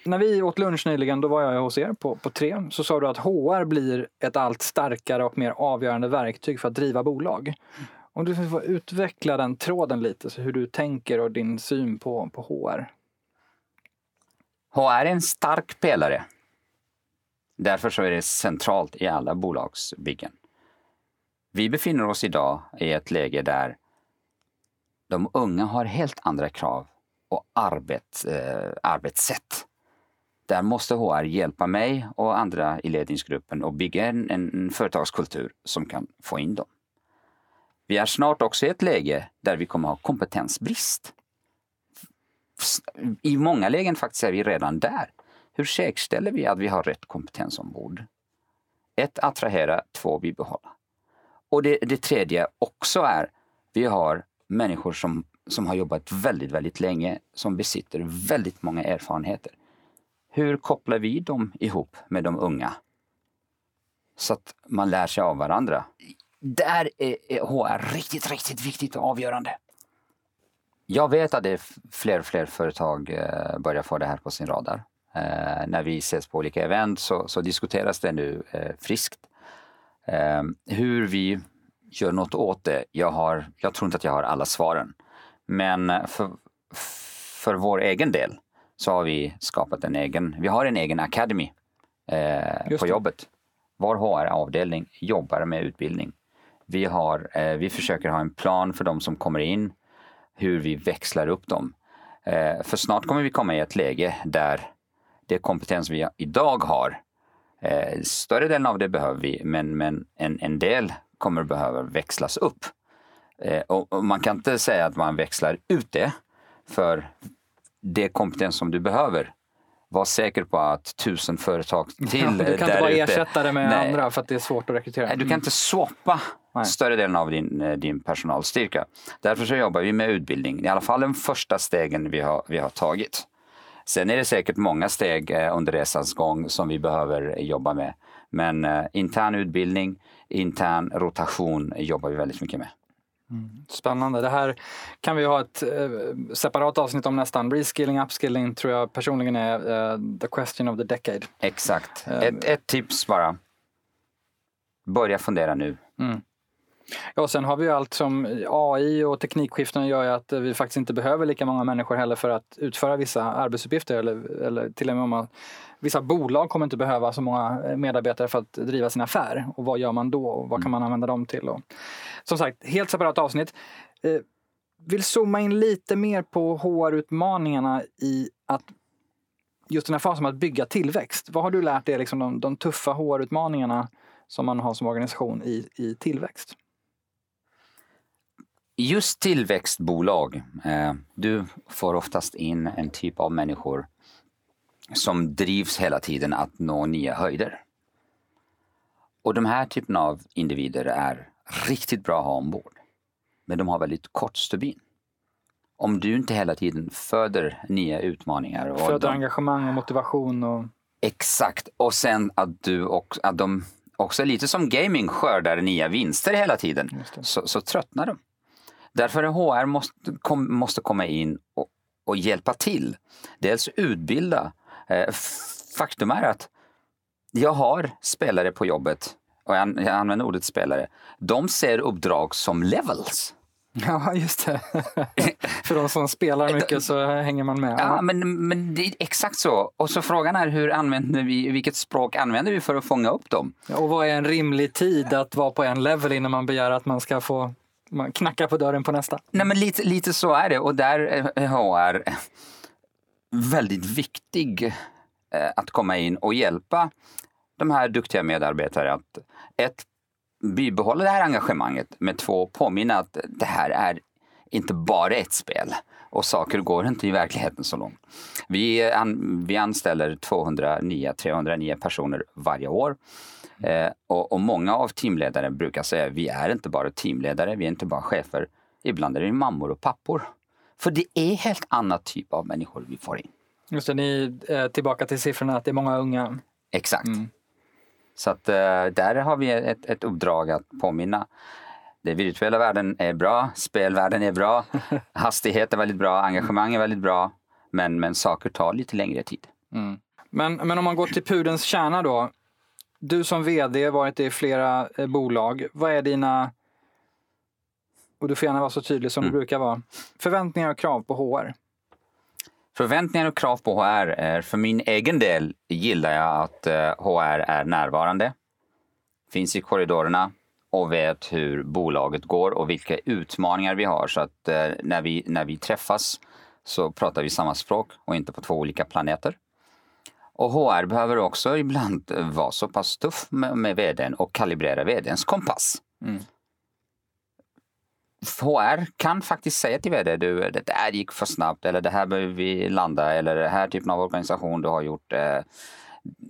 När vi åt lunch nyligen, då var jag hos er på, på tre, så sa du att HR blir ett allt starkare och mer avgörande verktyg för att driva bolag. Om du får utveckla den tråden lite, så hur du tänker och din syn på, på HR. HR är en stark pelare. Därför så är det centralt i alla bolagsbyggen. Vi befinner oss idag i ett läge där de unga har helt andra krav och arbet, eh, arbetssätt. Där måste HR hjälpa mig och andra i ledningsgruppen att bygga en, en, en företagskultur som kan få in dem. Vi är snart också i ett läge där vi kommer ha kompetensbrist. I många lägen faktiskt är vi redan där. Hur säkerställer vi att vi har rätt kompetens ombord? Ett, attrahera. Två, bibehålla. Och det, det tredje också är, vi har människor som, som har jobbat väldigt, väldigt länge, som besitter väldigt många erfarenheter. Hur kopplar vi dem ihop med de unga? Så att man lär sig av varandra. Där är, HR riktigt, riktigt viktigt och avgörande. Jag vet att det är fler och fler företag eh, börjar få det här på sin radar. Eh, när vi ses på olika event så, så diskuteras det nu eh, friskt. Eh, hur vi gör något åt det, jag, har, jag tror inte att jag har alla svaren. Men för, för vår egen del så har vi skapat en egen, vi har en egen academy på jobbet. Vår HR-avdelning jobbar med utbildning. Vi, har, eh, vi försöker ha en plan för de som kommer in, hur vi växlar upp dem. Eh, för snart kommer vi komma i ett läge där det kompetens vi idag har Eh, större delen av det behöver vi, men, men en, en del kommer behöva växlas upp. Eh, och, och, man kan inte säga att man växlar ut det, för det kompetens som du behöver var säker på att tusen företag till ja, Du kan inte bara ersätta det med Nej. andra för att det är svårt att rekrytera. Nej, du kan inte swappa Nej. större delen av din, eh, din personalstyrka. Därför så jobbar vi med utbildning, i alla fall den första stegen vi har, vi har tagit. Sen är det säkert många steg eh, under resans gång som vi behöver jobba med. Men eh, intern utbildning, intern rotation jobbar vi väldigt mycket med. Mm. Spännande. Det här kan vi ha ett eh, separat avsnitt om nästan. Reskilling, upskilling tror jag personligen är eh, the question of the decade. Exakt. Eh, ett, ett, tips bara. Börja fundera nu. Mm. Ja, sen har vi allt som AI och teknikskiften gör att vi faktiskt inte behöver lika många människor heller för att utföra vissa arbetsuppgifter eller, eller till och med man Vissa bolag kommer inte behöva så många medarbetare för att driva sin affär. Och vad gör man då? Och vad kan man använda dem till? Och, som sagt, helt separat avsnitt. Eh, vill zooma in lite mer på HR-utmaningarna i att just den här fasen med att bygga tillväxt. Vad har du lärt dig liksom de, de tuffa HR-utmaningarna som man har som organisation i, i tillväxt? Just tillväxtbolag, eh, du får oftast in en typ av människor som drivs hela tiden att nå nya höjder. Och de här typen av individer är riktigt bra att ha ombord. Men de har väldigt kort stubin. Om du inte hela tiden föder nya utmaningar. Och föder de... engagemang och motivation. Och... Exakt. Och sen att, du också, att de också lite som gaming skördar nya vinster hela tiden. Så, så tröttnar de. Därför HR måste, kom, måste komma in och, och hjälpa till. Dels utbilda. Eh, faktum är att jag har spelare på jobbet och jag, jag använder ordet spelare, de ser uppdrag som levels. Ja, just det. För de som spelar mycket så hänger man med. Ja, men, men det är exakt så. Och så frågan är hur använder vi, vilket språk använder vi för att fånga upp dem? Ja, och vad är en rimlig tid att vara på en level innan man begär att man ska få man knackar på dörren på nästa? Nej, men lite, lite så är det och där är HR väldigt viktig eh, att komma in och hjälpa de här duktiga medarbetare att ett, bibehålla det här engagemanget, med två, påminna att det här är inte bara ett spel och saker går inte i verkligheten så långt. Vi, eh, an, vi anställer 209, 309 personer varje år. Eh, och, och, många av teamledarna brukar säga vi är inte bara teamledare, vi är inte bara chefer. Ibland är det mammor och pappor. För det är helt annat typ av människor vi får in. Just det, ni är tillbaka till siffrorna att det är många unga. Exakt. Mm. Så att uh, där har vi ett, ett uppdrag att påminna. Den virtuella världen är bra, spelvärlden är bra, hastighet är väldigt bra, engagemang är väldigt bra. Men, men saker tar lite längre tid. Mm. Men, men om man går till pudens kärna då. Du som vd, varit i flera eh, bolag. Vad är dina, och du får gärna vara så tydlig som mm. du brukar vara, förväntningar och krav på HR? Förväntningar och krav på HR är, för min egen del gillar jag att HR eh, är närvarande, finns i korridorerna och vet hur bolaget går och vilka utmaningar vi har. Så att eh, när vi, när vi träffas så pratar vi samma språk och inte på två olika planeter. Och HR behöver också ibland vara så pass tuff med, med vdn och kalibrera vdns kompass. Mm. HR kan faktiskt säga till vd, du, det där gick för snabbt eller det här behöver vi landa eller den här typen av organisation du har gjort eh,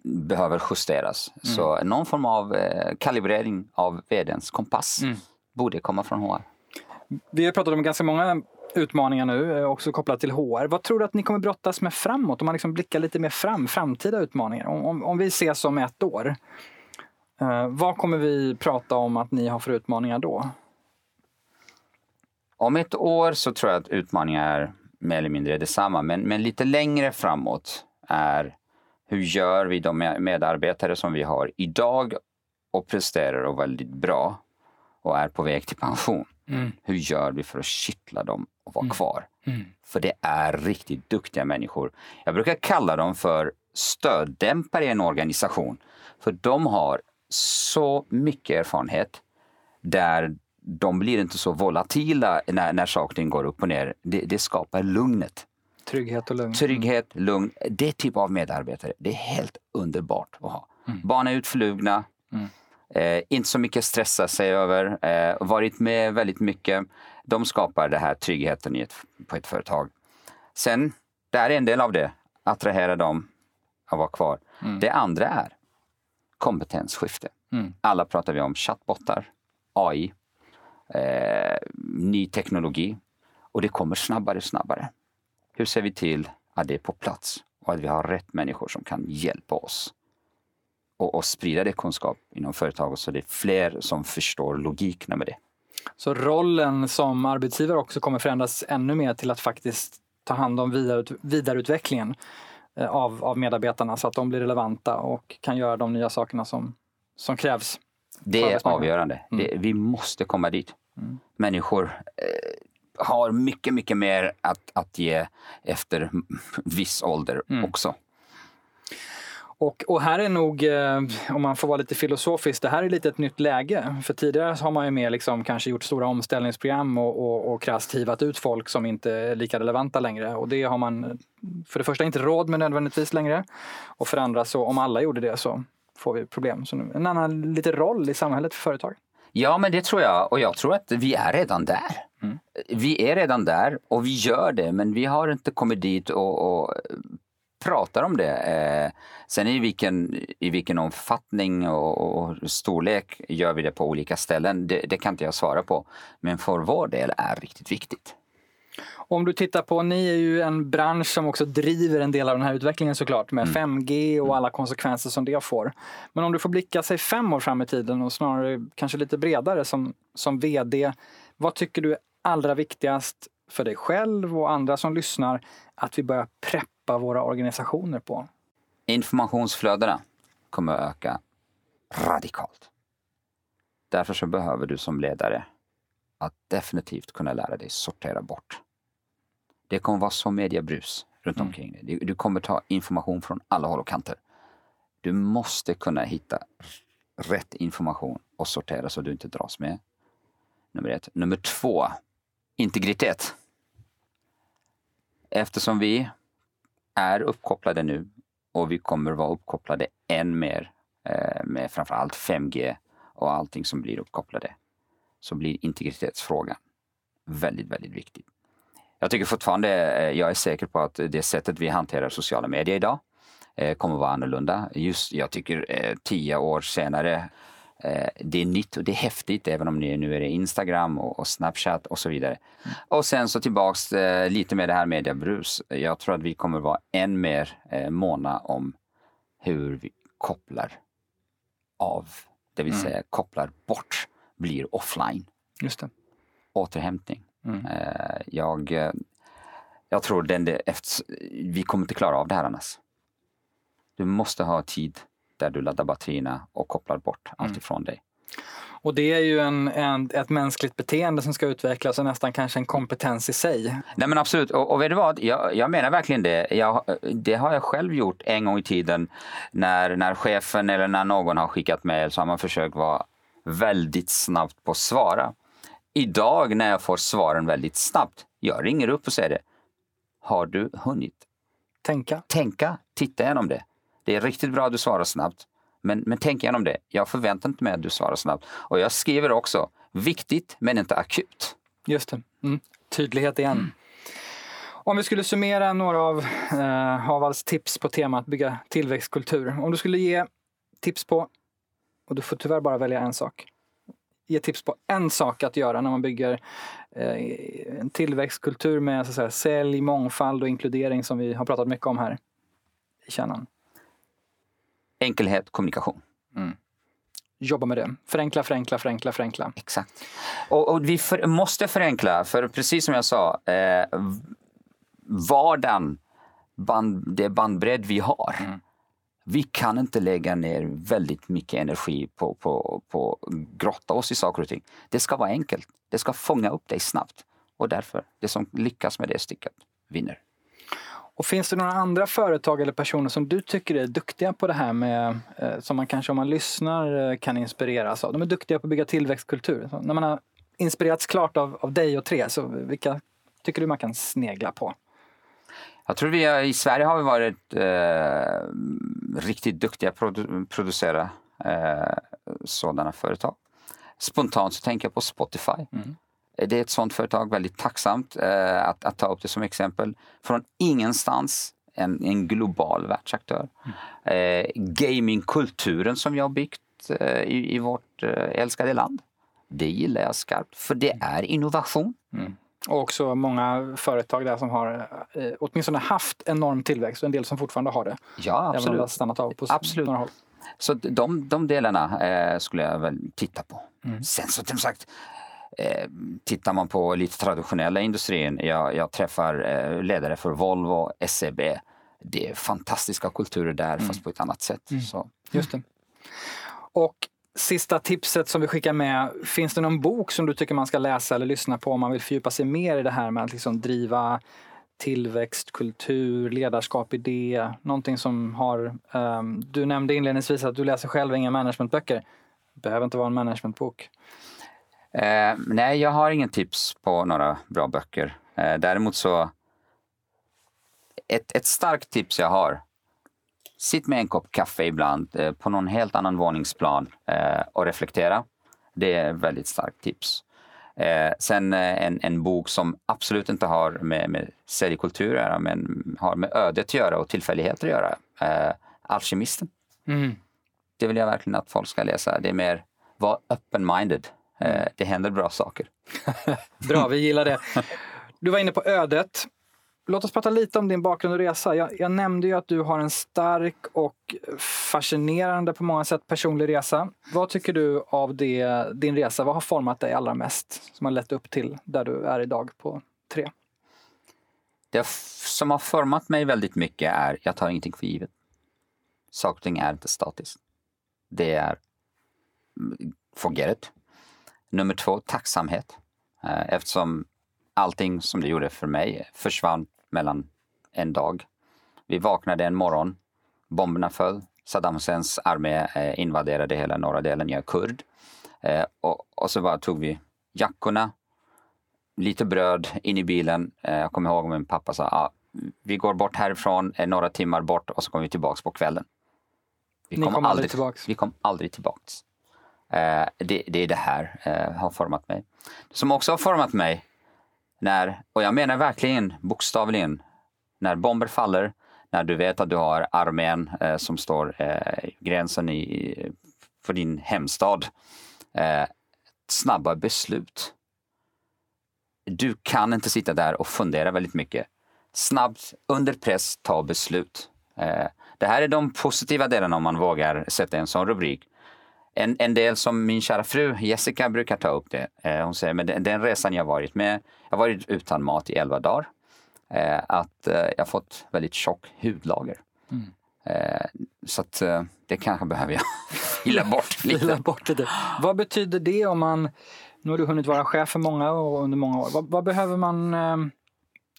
behöver justeras. Mm. Så någon form av eh, kalibrering av vdns kompass mm. borde komma från HR. Vi har pratat om ganska många utmaningar nu, eh, också kopplat till HR. Vad tror du att ni kommer brottas med framåt? Om man liksom blickar lite mer fram, framtida utmaningar. Om, om, om vi ses om ett år, eh, vad kommer vi prata om att ni har för utmaningar då? Om ett år så tror jag att utmaningar är mer eller mindre detsamma, men, men lite längre framåt är hur gör vi de medarbetare som vi har idag och presterar och väldigt bra och är på väg till pension. Mm. Hur gör vi för att kittla dem och vara mm. kvar? Mm. För det är riktigt duktiga människor. Jag brukar kalla dem för stöddämpare i en organisation. För de har så mycket erfarenhet där de blir inte så volatila när, när saker går upp och ner. Det, det skapar lugnet. Trygghet och lugn. Trygghet, lugn. Det typ av medarbetare, det är helt underbart att ha. Mm. Barn är utflugna. Mm. Eh, inte så mycket stressa sig över. Eh, varit med väldigt mycket. De skapar den här tryggheten ett, på ett företag. Sen, det är en del av det. Attrahera dem att vara kvar. Mm. Det andra är kompetensskifte. Mm. Alla pratar vi om chattbottar, AI, eh, ny teknologi och det kommer snabbare och snabbare. Hur ser vi till att det är på plats och att vi har rätt människor som kan hjälpa oss och, och sprida det kunskap inom företaget så det är fler som förstår logiken med det. Så rollen som arbetsgivare också kommer förändras ännu mer till att faktiskt ta hand om vidarut vidareutvecklingen eh, av, av medarbetarna så att de blir relevanta och kan göra de nya sakerna som, som krävs. Det är avgörande. Mm. Det, vi måste komma dit. Mm. Människor eh, har mycket, mycket mer att, att ge efter viss ålder mm. också. Och, och, här är nog, eh, om man får vara lite filosofisk, det här är lite ett nytt läge. För tidigare har man ju mer liksom kanske gjort stora omställningsprogram och, och, och krasst hivat ut folk som inte är lika relevanta längre. Och det har man för det första inte råd med nödvändigtvis längre. Och för det andra så om alla gjorde det så får vi problem. Så en annan lite roll i samhället för företag. Ja, men det tror jag. Och jag tror att vi är redan där. Mm. Vi är redan där och vi gör det, men vi har inte kommit dit och, och pratar om det. Eh, sen i vilken, i vilken omfattning och, och, storlek gör vi det på olika ställen, det, det, kan inte jag svara på. Men för vår del är riktigt viktigt. Om du tittar på, ni är ju en bransch som också driver en del av den här utvecklingen såklart med mm. 5G och alla konsekvenser som det får. Men om du får blicka sig fem år fram i tiden och snarare kanske lite bredare som, som VD. Vad tycker du är allra viktigast för dig själv och andra som lyssnar att vi börjar preppa våra organisationer på? Informationsflödena kommer att öka radikalt. Därför så behöver du som ledare att definitivt kunna lära dig sortera bort. Det kommer vara så mediebrus runt mm. omkring dig. Du kommer ta information från alla håll och kanter. Du måste kunna hitta rätt information och sortera så du inte dras med. Nummer ett. Nummer två, integritet. Eftersom vi är uppkopplade nu och vi kommer vara uppkopplade än mer eh, med framförallt 5G och allting som blir uppkopplade så blir integritetsfrågan väldigt, väldigt viktig. Jag tycker fortfarande, eh, jag är säker på att det sättet vi hanterar sociala medier idag eh, kommer vara annorlunda. Just, jag tycker tio år senare det är nytt och det är häftigt även om det nu är Instagram och, Snapchat och så vidare. Mm. Och sen så tillbaks eh, lite med det här mediebrus. Jag tror att vi kommer vara än mer eh, måna om hur vi kopplar av, det vill mm. säga kopplar bort, blir offline. Just det. Återhämtning. Mm. jag, jag tror den, efter, vi kommer inte klara av det här annars. Du måste ha tid där du laddar batterierna och kopplar bort allt mm. ifrån dig. Och det är ju en, en, ett mänskligt beteende som ska utvecklas och nästan kanske en kompetens i sig. Nej men absolut, och, och vet du vad? Jag, jag menar verkligen det. Jag, det har jag själv gjort en gång i tiden när, när chefen eller när någon har skickat mejl så har man försökt vara väldigt snabbt på att svara. Idag när jag får svaren väldigt snabbt, jag ringer upp och säger det. Har du hunnit? Tänka. Tänka, titta igenom det. Det är riktigt bra att du svarar snabbt. Men, men tänk igenom det. Jag förväntar inte mig att du svarar snabbt. Och jag skriver också, viktigt men inte akut. Just det. Mm. Tydlighet igen. Mm. Om vi skulle summera några av eh, Havals tips på temat bygga tillväxtkultur. Om du skulle ge tips på, och du får tyvärr bara välja en sak. Ge tips på en sak att göra när man bygger eh, en tillväxtkultur med så att säga, sälj, mångfald och inkludering som vi har pratat mycket om här i kärnan. Enkelhet, kommunikation. Mm. Jobba med det. Förenkla, förenkla, förenkla, förenkla. Exakt. Och, och vi för, måste förenkla, för precis som jag sa, eh, vardagen, band, det bandbredd vi har. Mm. Vi kan inte lägga ner väldigt mycket energi på, på, på grotta oss i saker och ting. Det ska vara enkelt. Det ska fånga upp dig snabbt. Och därför, det som lyckas med det stycket vinner. Och finns det några andra företag eller personer som du tycker är duktiga på det här med, eh, som man kanske om man lyssnar eh, kan inspireras av? De är duktiga på att bygga tillväxtkultur. Så när man har inspirerats klart av, av dig och tre, så vilka tycker du man kan snegla på? Jag tror vi har, i Sverige har vi varit eh, riktigt duktiga på att produ producera eh, sådana företag. Spontant så tänker jag på Spotify. Mm. Det är ett sådant företag, väldigt tacksamt eh, att, att, ta upp det som exempel. Från ingenstans, en, en global världsaktör. Mm. Eh, gamingkulturen som vi har byggt eh, i, i, vårt eh, älskade land. Det gillar jag skarpt, för det är innovation. Mm. Och också många företag där som har eh, åtminstone haft enorm tillväxt och en del som fortfarande har det. Ja, absolut. Även om det har stannat av på absolut. några håll. Så de, de delarna eh, skulle jag väl titta på. Mm. Sen som sagt, eh, tittar man på lite traditionella industrin, jag, jag träffar eh, ledare för Volvo, SEB. Det är fantastiska kulturer där mm. fast på ett annat sätt. Mm. Så. Just det. Och sista tipset som vi skickar med, finns det någon bok som du tycker man ska läsa eller lyssna på om man vill fördjupa sig mer i det här med att liksom driva tillväxt, kultur, ledarskap, idé, någonting som har... Um, du nämnde inledningsvis att du läser själv inga managementböcker. Behöver inte vara en managementbok. Eh, nej, jag har ingen tips på några bra böcker. Eh, däremot så... Ett, ett starkt tips jag har. Sitt med en kopp kaffe ibland eh, på någon helt annan våningsplan eh, och reflektera. Det är ett väldigt starkt tips. Eh, sen eh, en, en bok som absolut inte har med, med seriekultur att göra, men har med ödet att göra och tillfälligheter att göra. Alkemisten. Mm. Det vill jag verkligen att folk ska läsa. Det är mer, var open-minded. Eh, det händer bra saker. bra, vi gillar det. Du var inne på ödet. Låt oss prata lite om din bakgrund och resa. Jag, jag, nämnde ju att du har en stark och fascinerande på många sätt personlig resa. Vad tycker du av det, din resa? Vad har format dig allra mest? Som har lett upp till där du är idag på tre? Det som har format mig väldigt mycket är, jag tar ingenting för givet. Saker och ting är inte statiskt. Det är, forget it. Nummer två, tacksamhet. Eh, eftersom allting som det gjorde för mig försvann mellan en dag. Vi vaknade en morgon, bomberna föll, Saddam Husseins armé eh, invaderade hela norra delen, jag är kurd. Eh, och, och så bara tog vi jackorna, lite bröd in i bilen. Jag kommer ihåg min pappa sa, ah, vi går bort härifrån några timmar bort och så kommer vi tillbaks på kvällen. Vi kom, kom aldrig tillbaks? Vi kom aldrig tillbaks. Eh, det, det är det här eh, har format mig. Som också har format mig när, och jag menar verkligen bokstavligen, när bomber faller, när du vet att du har armén eh, som står eh, gränsen i, för din hemstad. Eh, snabba beslut. Du kan inte sitta där och fundera väldigt mycket. Snabbt, under press, ta beslut. Eh, det här är de positiva delarna om man vågar sätta en sån rubrik. En, en del som min kära fru Jessica brukar ta upp det. Eh, hon säger, men den, den resan jag varit med, jag har varit utan mat i elva dagar. Eh, att eh, jag fått väldigt tjock hudlager. Mm. Eh, så att eh, det kanske behöver jag fila bort lite. Fila bort det. Vad betyder det om man, nu har du hunnit vara chef för många och under många år. Vad, vad behöver man eh,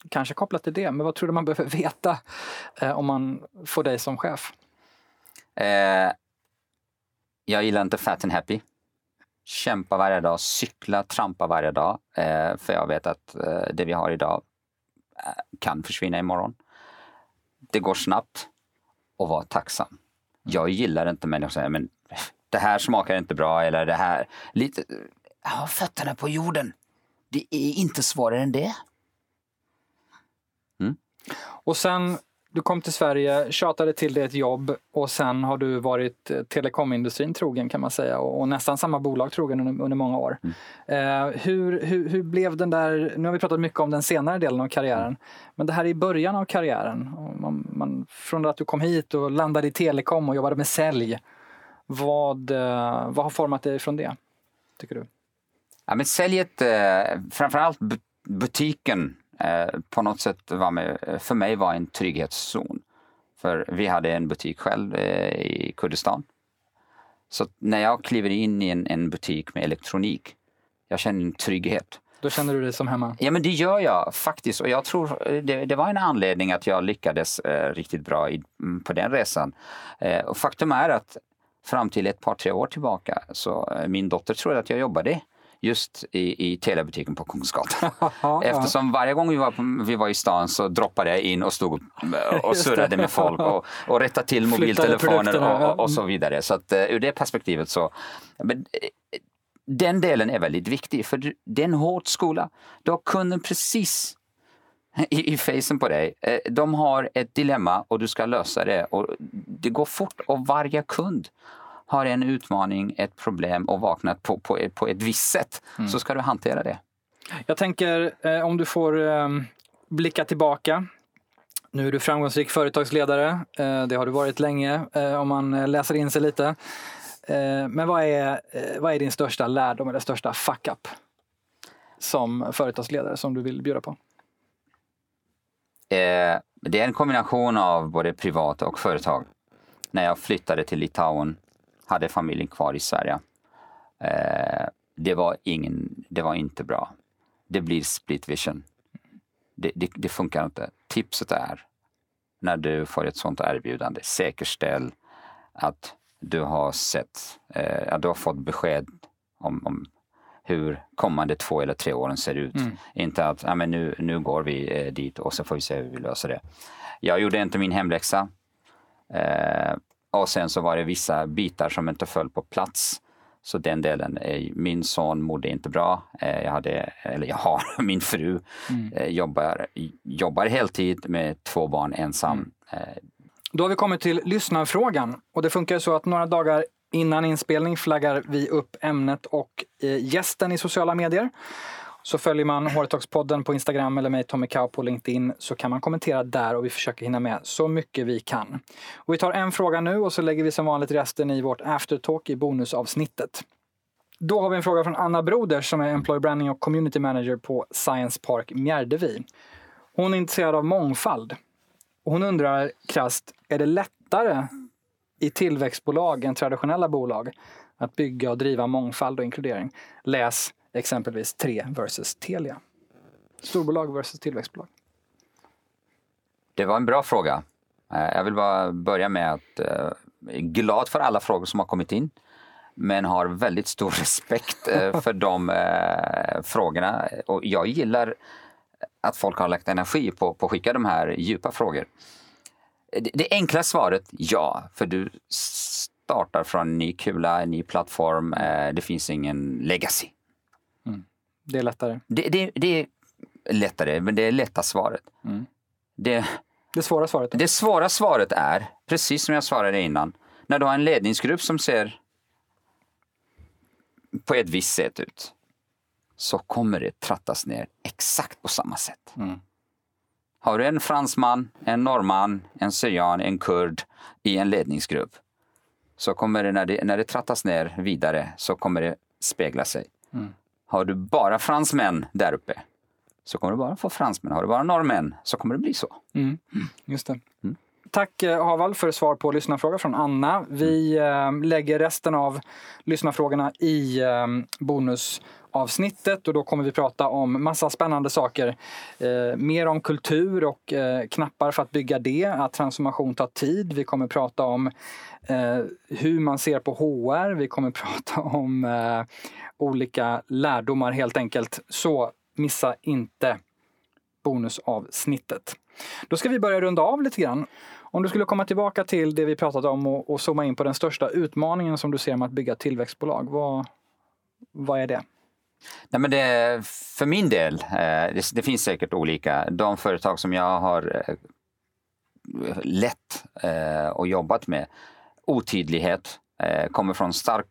kanske kopplat till det, men vad tror du man behöver veta om man får dig som chef? Jag gillar inte fat and happy. Kämpa varje dag, cykla, trampa varje dag. Eh, för jag vet att eh, det vi har idag eh, kan försvinna imorgon. Det går snabbt och var tacksam. Jag gillar inte människor som säger men det här smakar inte bra eller det här. Lite, ha fötterna på jorden. Det är inte svårare än det. Mm. Och sen du kom till Sverige, tjatade till dig ett jobb och sen har du varit eh, telekomindustrin trogen kan man säga och, och nästan samma bolag trogen under, under många år. Mm. Eh, hur, hur, hur, blev den där, nu har vi pratat mycket om den senare delen av karriären, mm. men det här i början av karriären, man, man, från att du kom hit och landade i telekom och jobbade med sälj, vad, eh, vad har format dig från det, tycker du? Ja, men säljet, eh, framförallt butiken på något sätt var med, för mig var en trygghetszon. För vi hade en butik själv eh, i Kurdistan. Så när jag kliver in i en, en butik med elektronik, jag känner en trygghet. Då känner du dig som hemma? Ja, men det gör jag faktiskt. Och jag tror eh, det, det var en anledning att jag lyckades eh, riktigt bra i, mm, på den resan. Eh, och faktum är att fram till ett par, tre år tillbaka så eh, min dotter trodde att jag jobbade just i, i telebutiken på Kungsgatan. Eftersom varje gång vi var, på, vi var i stan så droppade jag in och stod och surrade med folk och, och rättade till mobiltelefoner och, och, och så vidare. Så att, eh, ur det perspektivet så... Men, eh, den delen är väldigt viktig för det är en hård skola. Du har kunden precis i, i facen på dig. Eh, De har ett dilemma och du ska lösa det. Och det går fort och varje kund har en utmaning, ett problem och vaknat på, på, på ett visst sätt. Så ska du hantera det. Jag tänker eh, om du får eh, blicka tillbaka. Nu är du framgångsrik företagsledare. Eh, det har du varit länge eh, om man eh, läser in sig lite. Eh, men vad är, vad är din största lärdom eller största fuck-up som företagsledare som du vill bjuda på? Det är en kombination av både privat och företag. När jag flyttade till Litauen hade familjen kvar i Sverige. Eh, det, var ingen, det var inte bra. Det blir split vision. Det, det, det funkar inte. Tipset är när du får ett sånt erbjudande, säkerställ att du har sett, eh, att du har fått besked om, om hur kommande två eller tre åren ser ut. Inte att ja, men nu, nu går vi eh, dit och så får vi se hur vi löser det. Jag gjorde inte min hemläxa. Eh, och sen så var det vissa bitar som inte föll på plats. Så den delen, min son mådde inte bra. Eh, jag hade, eller jag har, min fru eh, jobbar, jobbar heltid med två barn ensam. Eh, Då har vi kommit till lyssnarfrågan och det funkar så att några dagar innan inspelning flaggar vi upp ämnet och eh, gästen i sociala medier. Så följer man Hårtalkspodden på Instagram eller mig Tommy Kau på LinkedIn så kan man kommentera där och vi försöker hinna med så mycket vi kan. Och vi tar en fråga nu och så lägger vi som vanligt resten i vårt aftertalk i bonusavsnittet. Då har vi en fråga från Anna Broders som är Employer Branding och Community Manager på Science Park Mjärdevi. Hon är intresserad av mångfald. Och hon undrar krasst, är det lättare i tillväxtbolag än traditionella bolag att bygga och driva mångfald och inkludering? Läs exempelvis 3 versus Telia. Storbolag versus tillväxtbolag. Det var en bra fråga. Eh, jag vill bara börja med att eh, jag är glad för alla frågor som har kommit in. Men har väldigt stor respekt eh, för de eh, frågorna. Och jag gillar att folk har lagt energi på, på att skicka de här djupa frågor. Det, det enkla svaret, ja. För du startar från en ny kula, en ny plattform. Det finns ingen legacy. Det är lättare. Det, det, det är lättare, men det är lätta svaret. Det, Det svåra svaret. det svåra svaret är, precis som jag svarade innan, när du har en ledningsgrupp som ser på ett visst sätt ut, så kommer det trattas ner exakt på samma sätt. Har du en fransman, en norrman, en syrian, en kurd i en ledningsgrupp, så kommer det när, det, när det trattas ner vidare, så kommer det spegla sig. Har du bara fransmän där uppe, så kommer du bara få fransmän. Har du bara norrmän, så kommer det bli så. Just det. Tack eh, Haval för svar på lyssnarfråga från Anna. Vi eh, lägger resten av lyssnarfrågorna i eh, avsnittet och då kommer vi prata om massa spännande saker. Eh, mer om kultur och eh, knappar för att bygga det, att transformation tar tid. Vi kommer prata om eh, hur man ser på HR. Vi kommer prata om eh, olika lärdomar helt enkelt. Så missa inte bonusavsnittet. Då ska vi börja runda av lite grann. Om du skulle komma tillbaka till det vi pratade om och, och zooma in på den största utmaningen som du ser med att bygga tillväxtbolag. Vad, vad är det? Nej, men det, för min del, eh, det, det finns säkert olika. De företag som jag har eh, lett eh, och jobbat med, otydlighet, kommer från stark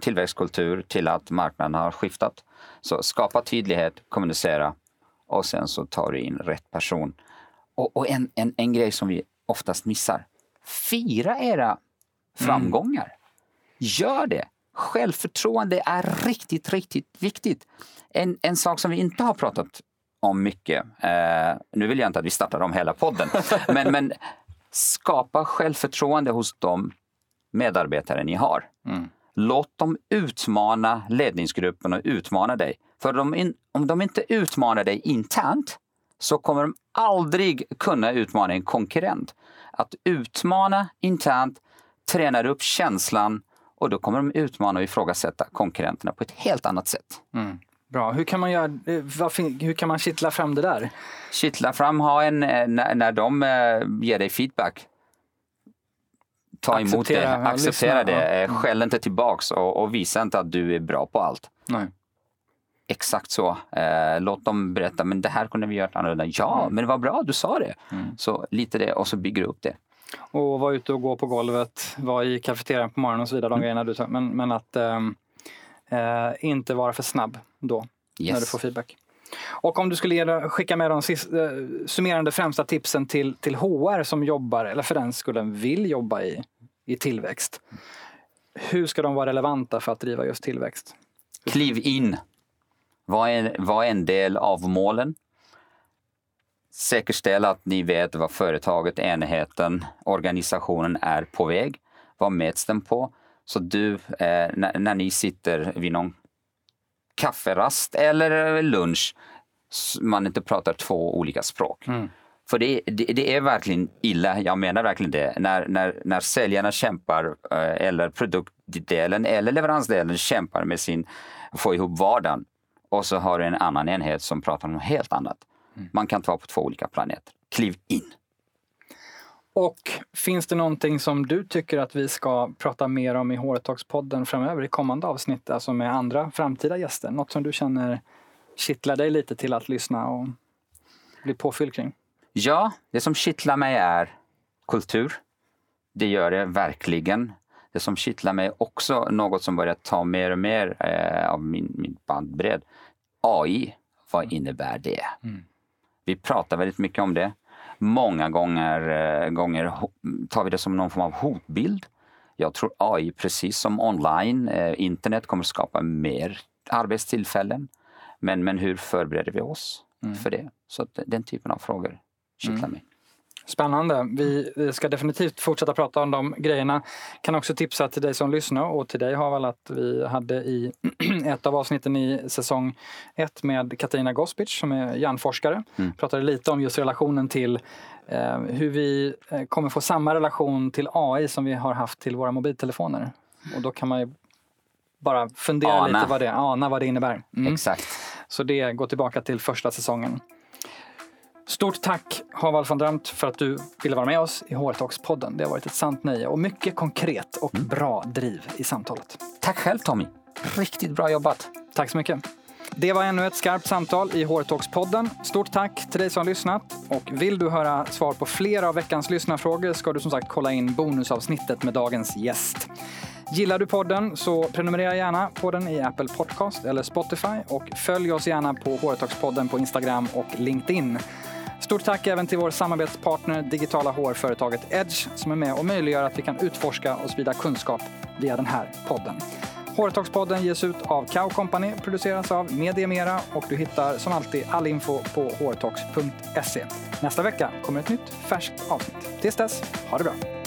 tillväxtkultur till att marknaden har skiftat. Så skapa tydlighet, kommunicera och sen så tar du in rätt person. Och, och en, en, en grej som vi oftast missar, fira era framgångar. Gör det! Självförtroende är riktigt, riktigt viktigt. En, en sak som vi inte har pratat om mycket, eh, nu vill jag inte att vi startar om hela podden, men, men skapa självförtroende hos de medarbetare ni har. Låt dem utmana ledningsgruppen och utmana dig. För de in, om de inte utmanar dig internt så kommer de aldrig kunna utmana en konkurrent. Att utmana internt tränar upp känslan Och då kommer de utmana och ifrågasätta konkurrenterna på ett helt annat sätt. Mm. Bra. Hur kan man, göra, eh, hur kan man kittla fram det där? Kittla fram, ha en, eh, när, när de eh, ger dig feedback. Ta emot Acceptera, det, acceptera lyssna, det, ja. eh, skäll inte tillbaks och, och visa inte att du är bra på allt. Nej. Exakt så. Eh, låt dem berätta, men det här kunde vi gjort annorlunda. Ja, Mm. men det var bra, du sa det. Så lite det och så bygger du upp det. Och vara ute och gå på golvet, vara i kafeterian på morgonen och så vidare. De grejerna du tar. Men, men att ehm, eh, inte vara för snabb då Yes. när du får feedback. Och om du skulle ge, skicka med de sist, eh, summerande främsta tipsen till, till HR som jobbar, eller för den skullen vill jobba i, i tillväxt. Hur ska de vara relevanta för att driva just tillväxt? Kliv in. Var en, var en del av målen. Säkerställ att ni vet vad företaget, enheten, organisationen är på väg. Vad mäts den på? Så du, eh, när, när ni sitter vid någon kafferast eller lunch, man inte pratar två olika språk. För det, det, det är verkligen illa, jag menar verkligen det, när, när, när säljarna kämpar eh, eller produktdelen eller leveransdelen kämpar med sin, få ihop vardagen och så har du en annan enhet som pratar om helt annat. Man kan ta på två olika planeter. Kliv in! Och finns det någonting som du tycker att vi ska prata mer om i HR-talks-podden framöver i kommande avsnitt, alltså med andra framtida gäster? Något som du känner kittlar dig lite till att lyssna och bli påfylld kring? Ja, det som kittlar mig är kultur. Det gör det verkligen. Det som kittlar mig också, något som börjar ta mer och mer eh, av min, min bandbredd. AI, vad innebär det? Vi pratar väldigt mycket om det. Många gånger, eh, gånger tar vi det som någon form av hotbild. Jag tror AI, precis som online, eh, internet kommer skapa mer arbetstillfällen. Men, men hur förbereder vi oss för det? Så den typen av frågor kittlar mig. Spännande. Vi ska definitivt fortsätta prata om de grejerna. Kan också tipsa till dig som lyssnar och till dig Haval att vi hade i ett av avsnitten i säsong ett med Katarina Gospic som är hjärnforskare. Pratade lite om just relationen till eh, hur vi eh, kommer få samma relation till AI som vi har haft till våra mobiltelefoner. Och då kan man ju bara fundera Ana. lite vad det, ana vad det innebär. Mm. Exakt. Så det går tillbaka till första säsongen. Stort tack Haval von Dramt för att du ville vara med oss i HR Talks-podden. Det har varit ett sant nöje och mycket konkret och bra driv i samtalet. Tack själv Tommy. Riktigt bra jobbat. Tack så mycket. Det var ännu ett skarpt samtal i HR Talks-podden. Stort tack till dig som har lyssnat. Och vill du höra svar på flera av veckans lyssnarfrågor ska du som sagt kolla in bonusavsnittet med dagens gäst. Gillar du podden så prenumerera gärna på den i Apple Podcast eller Spotify och följ oss gärna på HR Talks-podden på Instagram och LinkedIn. Stort tack även till vår samarbetspartner digitala HR-företaget Edge som är med och möjliggör att vi kan utforska och sprida kunskap via den här podden. Hortoxpodden ges ut av Cow Company, produceras av Media Mera och du hittar som alltid all info på hrtalks.se. Nästa vecka kommer ett nytt färskt avsnitt. Tills dess, ha det bra!